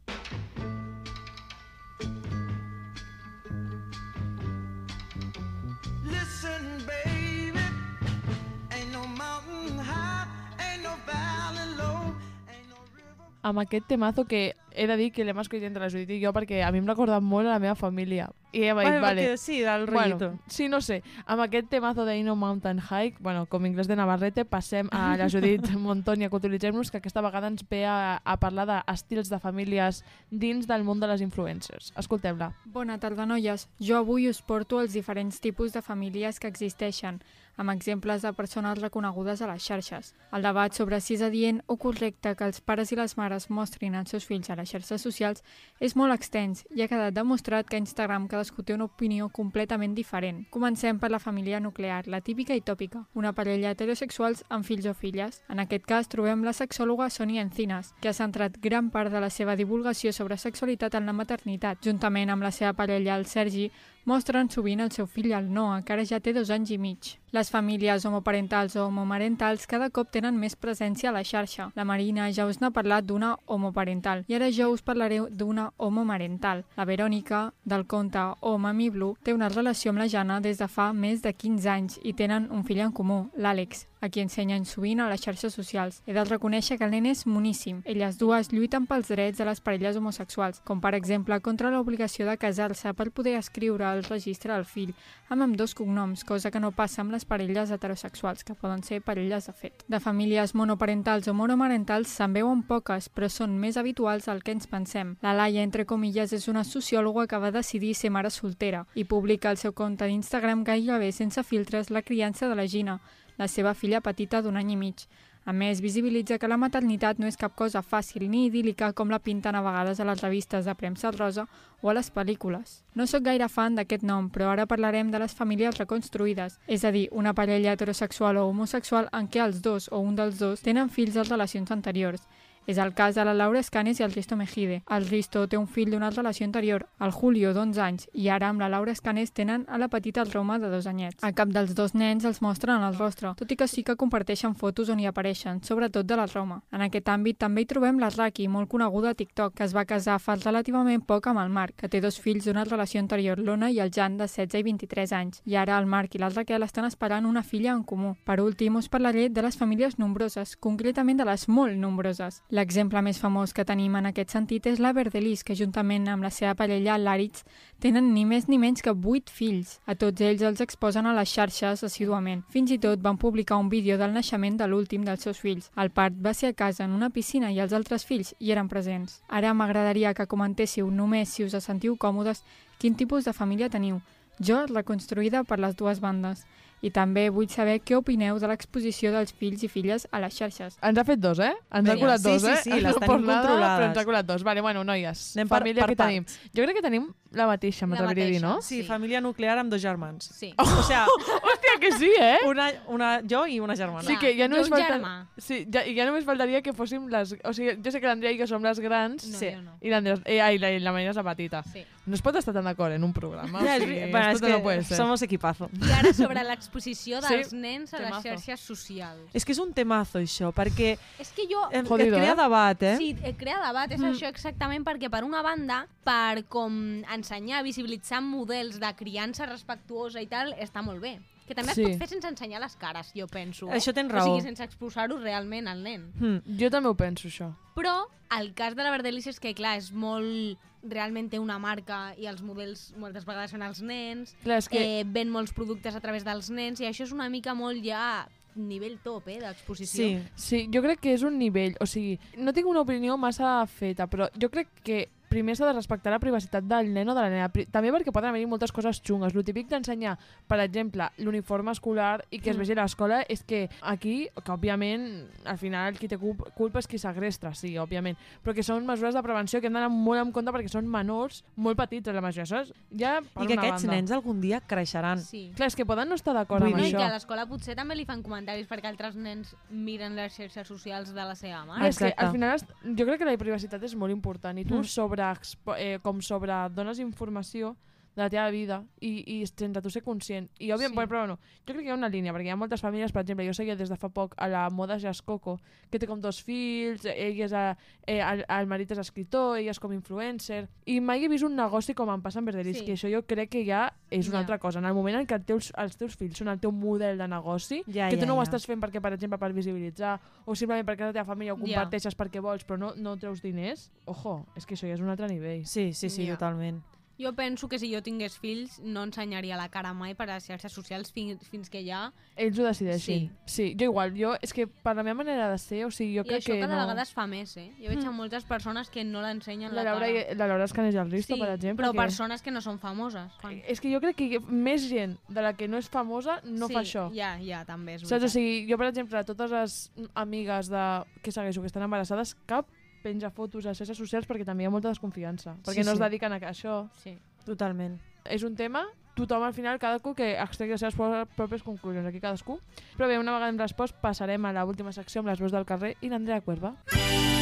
No river. amb aquest temazo que he de dir que l'hem escollit entre la Judit i jo perquè a mi em recorda molt a la meva família. I ella m'ha dit, Bueno, vale, perquè sí, del rollito. Bueno, sí, no sé. Amb aquest temazo de No Mountain Hike, bueno, com inglès de Navarrete, passem a la Judit Montònia, que utilitzem-nos, que aquesta vegada ens ve a, a parlar d'estils de famílies dins del món de les influencers. Escoltem-la. Bona tarda, noies. Jo avui us porto els diferents tipus de famílies que existeixen, amb exemples de persones reconegudes a les xarxes. El debat sobre si és adient o correcte que els pares i les mares mostrin els seus fills a les xarxes socials és molt extens i ha quedat demostrat que a Instagram cadascú té una opinió completament diferent. Comencem per la família nuclear, la típica i tòpica, una parella heterosexuals amb fills o filles. En aquest cas trobem la sexòloga Sonia Encinas, que ha centrat gran part de la seva divulgació sobre sexualitat en la maternitat. Juntament amb la seva parella, el Sergi, mostren sovint el seu fill, el Noah, que ara ja té dos anys i mig. Les famílies homoparentals o homomarentals cada cop tenen més presència a la xarxa. La Marina ja us n'ha parlat d'una homoparental i ara jo us parlaré d'una homomarental. La Verònica, del conte O Mami Blue, té una relació amb la Jana des de fa més de 15 anys i tenen un fill en comú, l'Àlex, a qui ensenyen sovint a les xarxes socials. He de reconèixer que el nen és moníssim. Elles dues lluiten pels drets de les parelles homosexuals, com per exemple contra l'obligació de casar-se per poder escriure al registre del fill amb amb dos cognoms, cosa que no passa amb les parelles heterosexuals, que poden ser parelles de fet. De famílies monoparentals o monomarentals se'n veuen poques, però són més habituals del que ens pensem. La Laia, entre comilles, és una sociòloga que va decidir ser mare soltera i publica al seu compte d'Instagram gairebé sense filtres la criança de la Gina, la seva filla petita d'un any i mig. A més, visibilitza que la maternitat no és cap cosa fàcil ni idíl·lica com la pinten a vegades a les revistes de premsa rosa o a les pel·lícules. No sóc gaire fan d'aquest nom, però ara parlarem de les famílies reconstruïdes, és a dir, una parella heterosexual o homosexual en què els dos o un dels dos tenen fills de relacions anteriors. És el cas de la Laura Escanes i el Risto Mejide. El Risto té un fill d'una relació anterior, el Julio, d'11 anys, i ara amb la Laura Escanes tenen a la petita Roma de dos anyets. A cap dels dos nens els mostren el rostre, tot i que sí que comparteixen fotos on hi apareixen, sobretot de la Roma. En aquest àmbit també hi trobem la Raki, molt coneguda a TikTok, que es va casar fa relativament poc amb el Marc, que té dos fills d'una relació anterior, l'Ona i el Jan, de 16 i 23 anys. I ara el Marc i la Raquel estan esperant una filla en comú. Per últim, us parlaré de les famílies nombroses, concretament de les molt nombroses. L'exemple més famós que tenim en aquest sentit és la Verdelis, que juntament amb la seva parella, l'Aritz, tenen ni més ni menys que 8 fills. A tots ells els exposen a les xarxes assíduament. Fins i tot van publicar un vídeo del naixement de l'últim dels seus fills. El part va ser a casa en una piscina i els altres fills hi eren presents. Ara m'agradaria que comentéssiu només si us sentiu còmodes quin tipus de família teniu. Jo, reconstruïda per les dues bandes. I també vull saber què opineu de l'exposició dels fills i filles a les xarxes. Ens ha fet dos, eh? Ens ha colat sí, dos, sí, eh? sí, les No tenim per nada, controlades. Però ens ha colat dos. Vale, bueno, noies, Anem per- família per que tenim. Jo crec que tenim la mateixa, m'atreviria a dir, no? Sí, família nuclear amb dos germans. Sí. O sea, Hòstia, que sí, eh? una, una, jo i una germana. Sí, que ja i només falta... germà. Sí, ja, i ja només faltaria que fóssim les... O sigui, jo sé que l'Andrea i jo som les grans No, sí. jo no. i l'Andrea eh, ai, la, la Marina és la petita. Sí. No es pot estar tan d'acord en un programa. Ja, o és, sigui, bueno, és esto que no puede ser. somos equipazo. I ara sobre l'exposició dels Sí, nens a les temazo. xarxes socials. És que és un temazo, això, perquè És que jo... em, Jodido, et crea eh? debat, eh? Sí, eh, crea debat, és Mm. això exactament, perquè per una banda, per com ensenyar, visibilitzar models de criança respectuosa i tal, està molt bé. Que també Sí. es pot fer sense ensenyar les cares, jo penso. Això tens O raó. sigui, sense exposar-ho realment al nen. Hmm. Jo també ho penso, això. Però el cas de la Verdelis és que, clar, és molt... Realment té una marca i els models moltes vegades són els nens, Clar, que... eh, ven molts productes a través dels nens i això és una mica molt ja nivell top, eh, d'exposició. Sí. Sí, jo crec que és un nivell, o sigui, no tinc una opinió massa feta, però jo crec que primer s'ha de respectar la privacitat del nen o de la nena. També perquè poden haver-hi moltes coses xungues. Lo típic d'ensenyar, per exemple, l'uniforme escolar i que es Mm. vegi a l'escola és que aquí, que òbviament, al final qui té culp- culpa és qui segrestra, sí, òbviament, però que són mesures de prevenció que hem d'anar molt en compte perquè són menors molt petits, la majoria. Això és ja per I que una aquests banda. nens algun dia creixeran. Sí. Clar, és que poden no estar d'acord amb No, i això. que a l'escola potser també li fan comentaris perquè altres nens miren les xarxes socials de la seva mare. Ah, és que al final jo crec que la privacitat és molt important i tu Mm. sobre, expo- eh, com sobre dones informació de la teva vida i, i sense tu ser conscient. I òbviament, Sí. però bueno, jo crec que hi ha una línia, perquè hi ha moltes famílies, per exemple, jo seguia des de fa poc a la Moda Jascoco, que té com dos fills, ell és a, eh, el, el marit és escriptor, ella és com influencer, i mai he vist un negoci com em passa amb Verdelis, Sí. que això jo crec que ja és una Ja. altra cosa. En el moment en què els teus, els teus fills són el teu model de negoci, Ja, que tu ja, no ho ja. estàs fent perquè, per exemple, per visibilitzar, o simplement perquè la teva família ho Ja. comparteixes perquè vols, però no, no treus diners, ojo, és que això ja és un altre nivell. Sí, sí, sí, Ja. totalment. Jo penso que si jo tingués fills no ensenyaria la cara mai per a les xarxes socials fins, fins que ja... Ells ho decideixin. Sí. sí, jo igual, jo, és que per la meva manera de ser, o sigui, jo I crec això que cada no... vegada es fa més, eh? Jo veig a moltes persones que no l'ensenyen La la, Laura, cara. i- la Laura Escanés i el Risto, sí, per exemple, però que... persones que no són famoses. Fan. És que jo crec que més gent de la que no és famosa no sí, fa això. Ja, ja, també és Saps? O veritat. sigui, jo, per exemple, totes les amigues de... que segueixo, que estan embarassades, cap penja fotos a les xarxes socials perquè també hi ha molta desconfiança. Perquè Sí, no es sí. dediquen a això. Sí. Totalment. és un tema, tothom al final, cadascú que extregui les seves pròpies conclusions, aquí cadascú. Però bé, una vegada hem respost, passarem a l'última secció amb les veus del carrer i l'Andrea Cuerva. Marta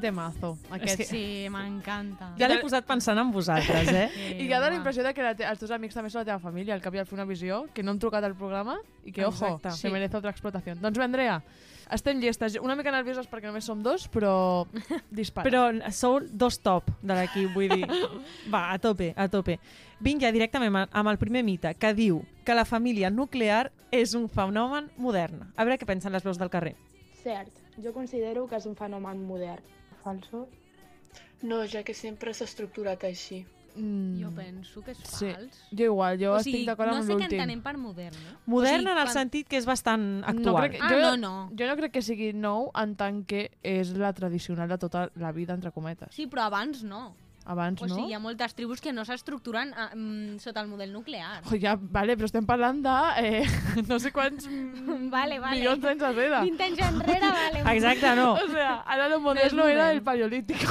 Que temazo, aquest. que- Sí, m'encanta. Ja l'he posat pensant en vosaltres, eh? I que ha de la impressió de que la te els teus amics també són la teva família, al cap i al fer una visió, que no han trucat al programa i que, ojo, Exacte. se Sí. merece otra explotació. Doncs bé, Andrea, estem llestes, una mica nervioses perquè només som dos, però dispara. Però sou dos top de l'equip, vull dir. Va, a tope, a tope. Vinc ja directament amb- amb el primer mite, que diu que la família nuclear és un fenomen modern. A veure què pensen les veus del carrer. Cert, jo considero que és un fenomen modern. Falso? No, ja que sempre s'ha estructurat així. Mm. Jo penso que és Sí. fals. Jo igual, jo o estic sigui, d'acord no amb sé què l'últim. entenem per modern, no? Modern O sigui, en el quan- sentit que és bastant No actual. crec, Ah, jo, no, no. Jo no crec que sigui nou en tant que és la tradicional de tota la vida, entre cometes. Sí, però abans no. Abans o no? sigui, hi ha moltes tribus que no s'estructuren ah, mm, sota el model nuclear. Oh, ja, vale, però estem parlant de eh, no sé quants vale, vale. milions d'anys enrere. 20 anys enrere, vale. Exacte, no. O sea, ara lo moderno No és era el paleolítico.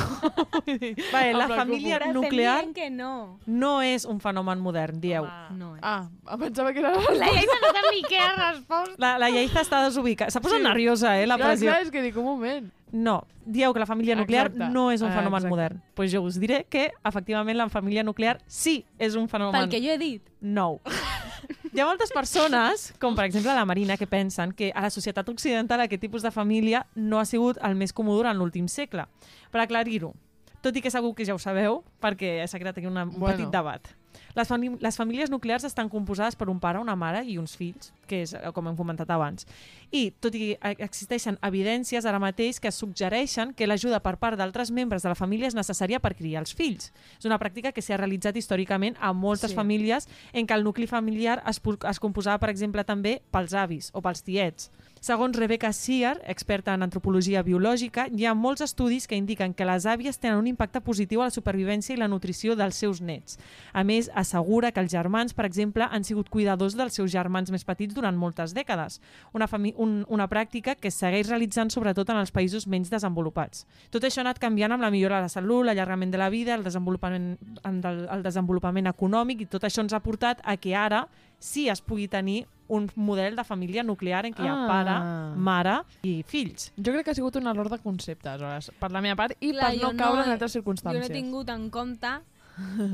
Vale, la família nuclear que no. no és un fenomen modern, dieu. No, eh? Ah, pensava que era la La Lleida no sap ni què és resposta. La, la Lleida està desubicada. S'ha posat Sí. nerviosa, eh, la pressió. clar, és que dic un moment. No, dieu que la família nuclear Exacte. no és un fenomen exacte. modern. Doncs pues jo us diré que, efectivament, la família nuclear sí és un fenomen Pel que jo he dit. nou. Hi ha moltes persones, com per exemple la Marina, que pensen que a la societat occidental aquest tipus de família no ha sigut el més comú durant l'últim segle. Per aclarir-ho, tot i que segur que ja ho sabeu, perquè s'ha creat aquí una, un Bueno. petit debat. Les, fami les famílies nuclears estan composades per un pare, una mare i uns fills, que és eh, com hem comentat abans. I, tot i que existeixen evidències ara mateix que suggereixen que l'ajuda per part d'altres membres de la família és necessària per criar els fills. És una pràctica que s'ha realitzat històricament a moltes Sí. famílies en què el nucli familiar es, es composava, per exemple, també pels avis o pels tiets. Segons Rebecca Sear, experta en antropologia biològica, hi ha molts estudis que indiquen que les àvies tenen un impacte positiu a la supervivència i la nutrició dels seus nets. A més, assegura que els germans, per exemple, han sigut cuidadors dels seus germans més petits durant moltes dècades, una, un, una pràctica que segueix realitzant sobretot en els països menys desenvolupats. Tot això ha anat canviant amb la millora de la salut, l'allargament de la vida, el desenvolupament, el desenvolupament econòmic i tot això ens ha portat a que ara sí es pugui tenir un model de família nuclear en què hi ha Ah. pare, mare i fills. Jo crec que ha sigut un error de concepte, aleshores, per la meva part, i Clar, per no caure en he- altres circumstàncies. Jo no he tingut en compte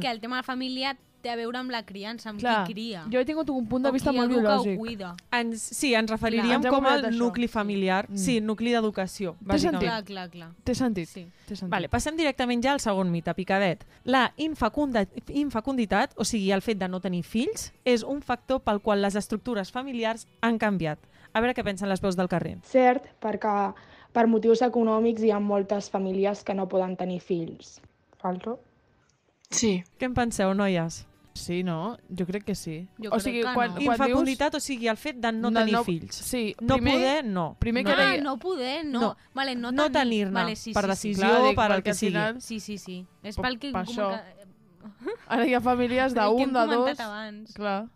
que el tema de la família té a veure amb la criança, amb Clar, qui cria. jo he tingut un punt de O vista molt biològic. cuida. Ens, sí, ens referiríem Clar, ens com al nucli familiar. Mm. Sí, nucli d'educació, Té sentit. bàsicament. Clar, clar, clar. Té sentit. Sí. Té sentit. Vale, passem directament ja al segon mite, picadet. La infecunda, infecunditat, o sigui, el fet de no tenir fills, és un factor pel qual les estructures familiars han canviat. A veure què pensen les veus del carrer. Cert, perquè per motius econòmics hi ha moltes famílies que no poden tenir fills. Falso? Sí. Què en penseu, noies? Sí, no? Jo crec que sí. Jo o crec sigui, que quan, no. quan Infecunditat, o sigui, el fet de no, No, tenir no- fills. Sí, No primer- poder, no. primer que no. Ah, deia- no poder, no. No. Vale, no, No tenir- tenir-ne, vale, sí, per sí, decisió, sí. Clar, dic, per el que sigui. final- Sí, sí, sí. És pel que... per com això. que- Ara hi ha famílies d'un, de dos... abans. Clar.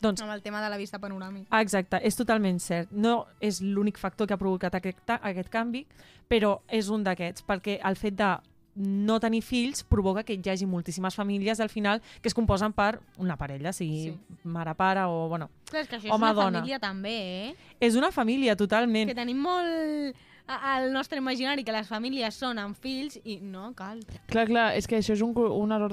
Doncs Amb el tema de la vista panoràmica. Ah, Exacte, és totalment cert. No és l'únic factor que ha provocat aquest, aquest canvi, però és un d'aquests, perquè el fet de no tenir fills provoca que hi hagi moltíssimes famílies al final que es composen per una parella, sigui Sí. sí. mare-pare o... Bueno, Clar, és que això és Home, una dona. família també, eh? és una família totalment. Que tenim molt al nostre imaginari que les famílies són amb fills i no cal. Clar, clar, és que això és un, un error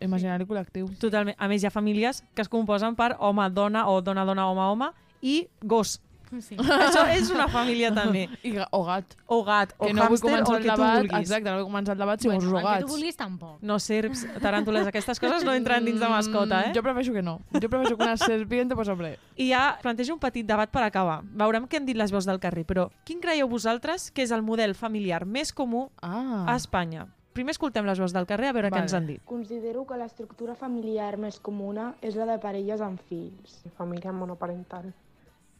d'imaginari col·lectiu. Totalment. A més, hi ha famílies que es composen per home-dona o dona-dona, home-home i gos. Sí. Això és una família també. I, ga- o gat. O gat, o que no vull hàmster, o començar el el que tu debat. vulguis. Exacte, no vull començar el debat si bueno, vols el que tu vulguis tampoc. No serps, taràntules, aquestes coses no entren dins de mascota, eh? Mm, Jo prefereixo que no. Jo prefereixo que una serpiente, pues hombre. I ja plantejo un petit debat per acabar. Veurem què han dit les veus del carrer, però quin creieu vosaltres que és el model familiar més comú ah. a Espanya? Primer escoltem les veus del carrer a veure Vale. què ens han dit. Considero que l'estructura familiar més comuna és la de parelles amb fills. Família monoparental.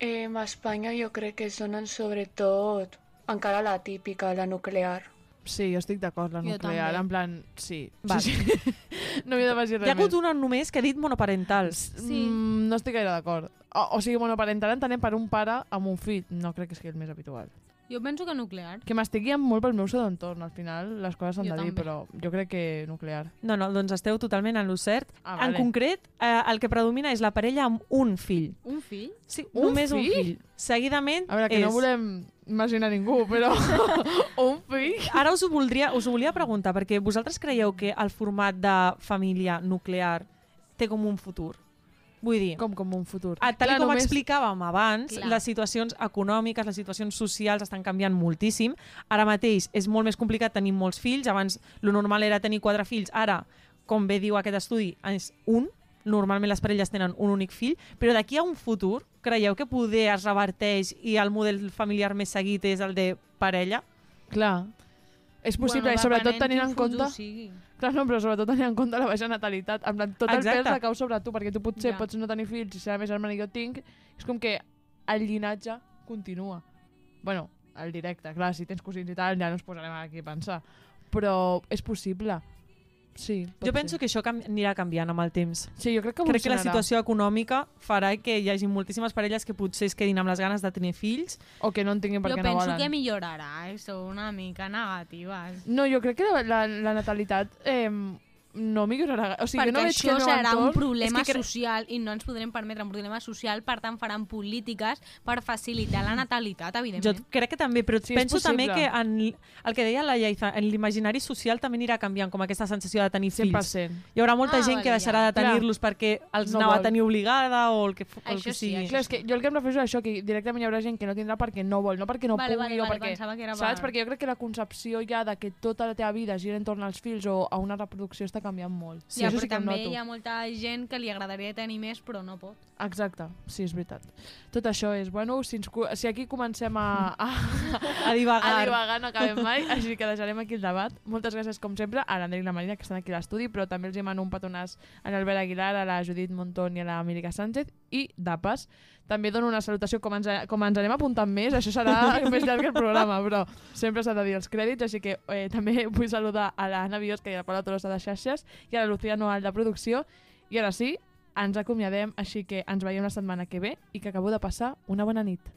Eh, a Espanya jo crec que sonen sobretot encara la típica, la nuclear. Sí, jo estic d'acord, la Jo nuclear, també. en plan, sí. Val. sí, sí. no havia de Hi afegir ha res hagut més. una només que ha dit monoparentals. Sí. Mm, no estic gaire d'acord. O, o sigui, monoparental entenem per un pare amb un fill. No crec que sigui el més habitual. Jo penso que nuclear. Que m'estic guiant molt pel meu seu entorn, al final les coses s'han de dir, també. però jo crec que nuclear. No, no, doncs esteu totalment en lo cert. Ah, En vale. concret, eh, el que predomina és la parella amb un fill. Un fill? Sí, Un només un fill? fill. Seguidament A veure, que és... no volem imaginar ningú, però un fill... Ara us ho, voldria, us ho volia preguntar, perquè vosaltres creieu que el format de família nuclear té com un futur? Vull dir... Com, com un futur? Ah, tal Clar, com només- explicàvem abans, Clar. les situacions econòmiques, les situacions socials estan canviant moltíssim. Ara mateix és molt més complicat tenir molts fills. Abans lo normal era tenir quatre fills. Ara, com bé diu aquest estudi, és un. Normalment les parelles tenen un únic fill. Però d'aquí a un futur, creieu que poder es reverteix i el model familiar més seguit és el de parella? Clar. És possible, Bueno, i sobretot tenint en compte... sigui. Clar, no, però sobretot tenint en compte la baixa natalitat. En plan, tot el Exacte. pes recau sobre tu, perquè tu potser Ja. pots no tenir fills i ser la més germana que jo tinc. És com que el llinatge continua. Bueno, el directe, clar, si tens cosins i tal, ja no ens posarem aquí a pensar. Però és possible. Sí, Jo penso ser. que això anirà canviant amb el temps. Sí, jo crec que Crec que la situació econòmica farà que hi hagi moltíssimes parelles que potser es quedin amb les ganes de tenir fills. O que no en tinguin Jo perquè no penso volen. que millorarà, eh? Sou una mica negatives. No, jo crec que la, la, la natalitat eh, no millorarà. O sigui, Perquè jo no veig que això meu serà un entorn- problema és que social i no ens podrem permetre un problema social, per tant faran polítiques per facilitar la natalitat, Jo evidentment. crec que també, però Sí, penso també que en, el que deia la Lleida, en l'imaginari social també anirà canviant, com aquesta sensació de tenir fills. 100%. Hi haurà molta Ah, gent que vale, deixarà de ja. tenir-los perquè els No anava vol. a tenir obligada o el que, el Això que sí, sigui. això Clar, és que jo el que em refereixo és això, que directament hi haurà gent que no tindrà perquè no vol, no perquè no Vale, pugui vale, o vale, perquè... que Saps? per- Perquè jo crec que la concepció ja de que tota la teva vida gira entorn als fills o a una reproducció està canviant molt. ja, això però sí també hi ha molta gent que li agradaria tenir més però no pot. Exacte, sí, és veritat. Tot això és, bueno, si, ens, si aquí comencem a, a, A divagar. a divagar no acabem mai, així que deixarem aquí el debat. Moltes gràcies, com sempre, a l'André i la Marina, que estan aquí a l'estudi, però també els demano un petonàs a l'Albert Aguilar, a la Judit Montón i a la Mírica Sánchez, i de pas, també dono una salutació, com ens, com ens anem apuntant més, això serà més llarg que el programa, però sempre s'ha de dir els crèdits, així que eh, també vull saludar a l'Anna Biosca i a la Paula Tolosa de xarxes i a la Lucía Noal de producció, i ara sí, ens acomiadem, així que ens veiem la setmana que ve i que acabo de passar una bona nit.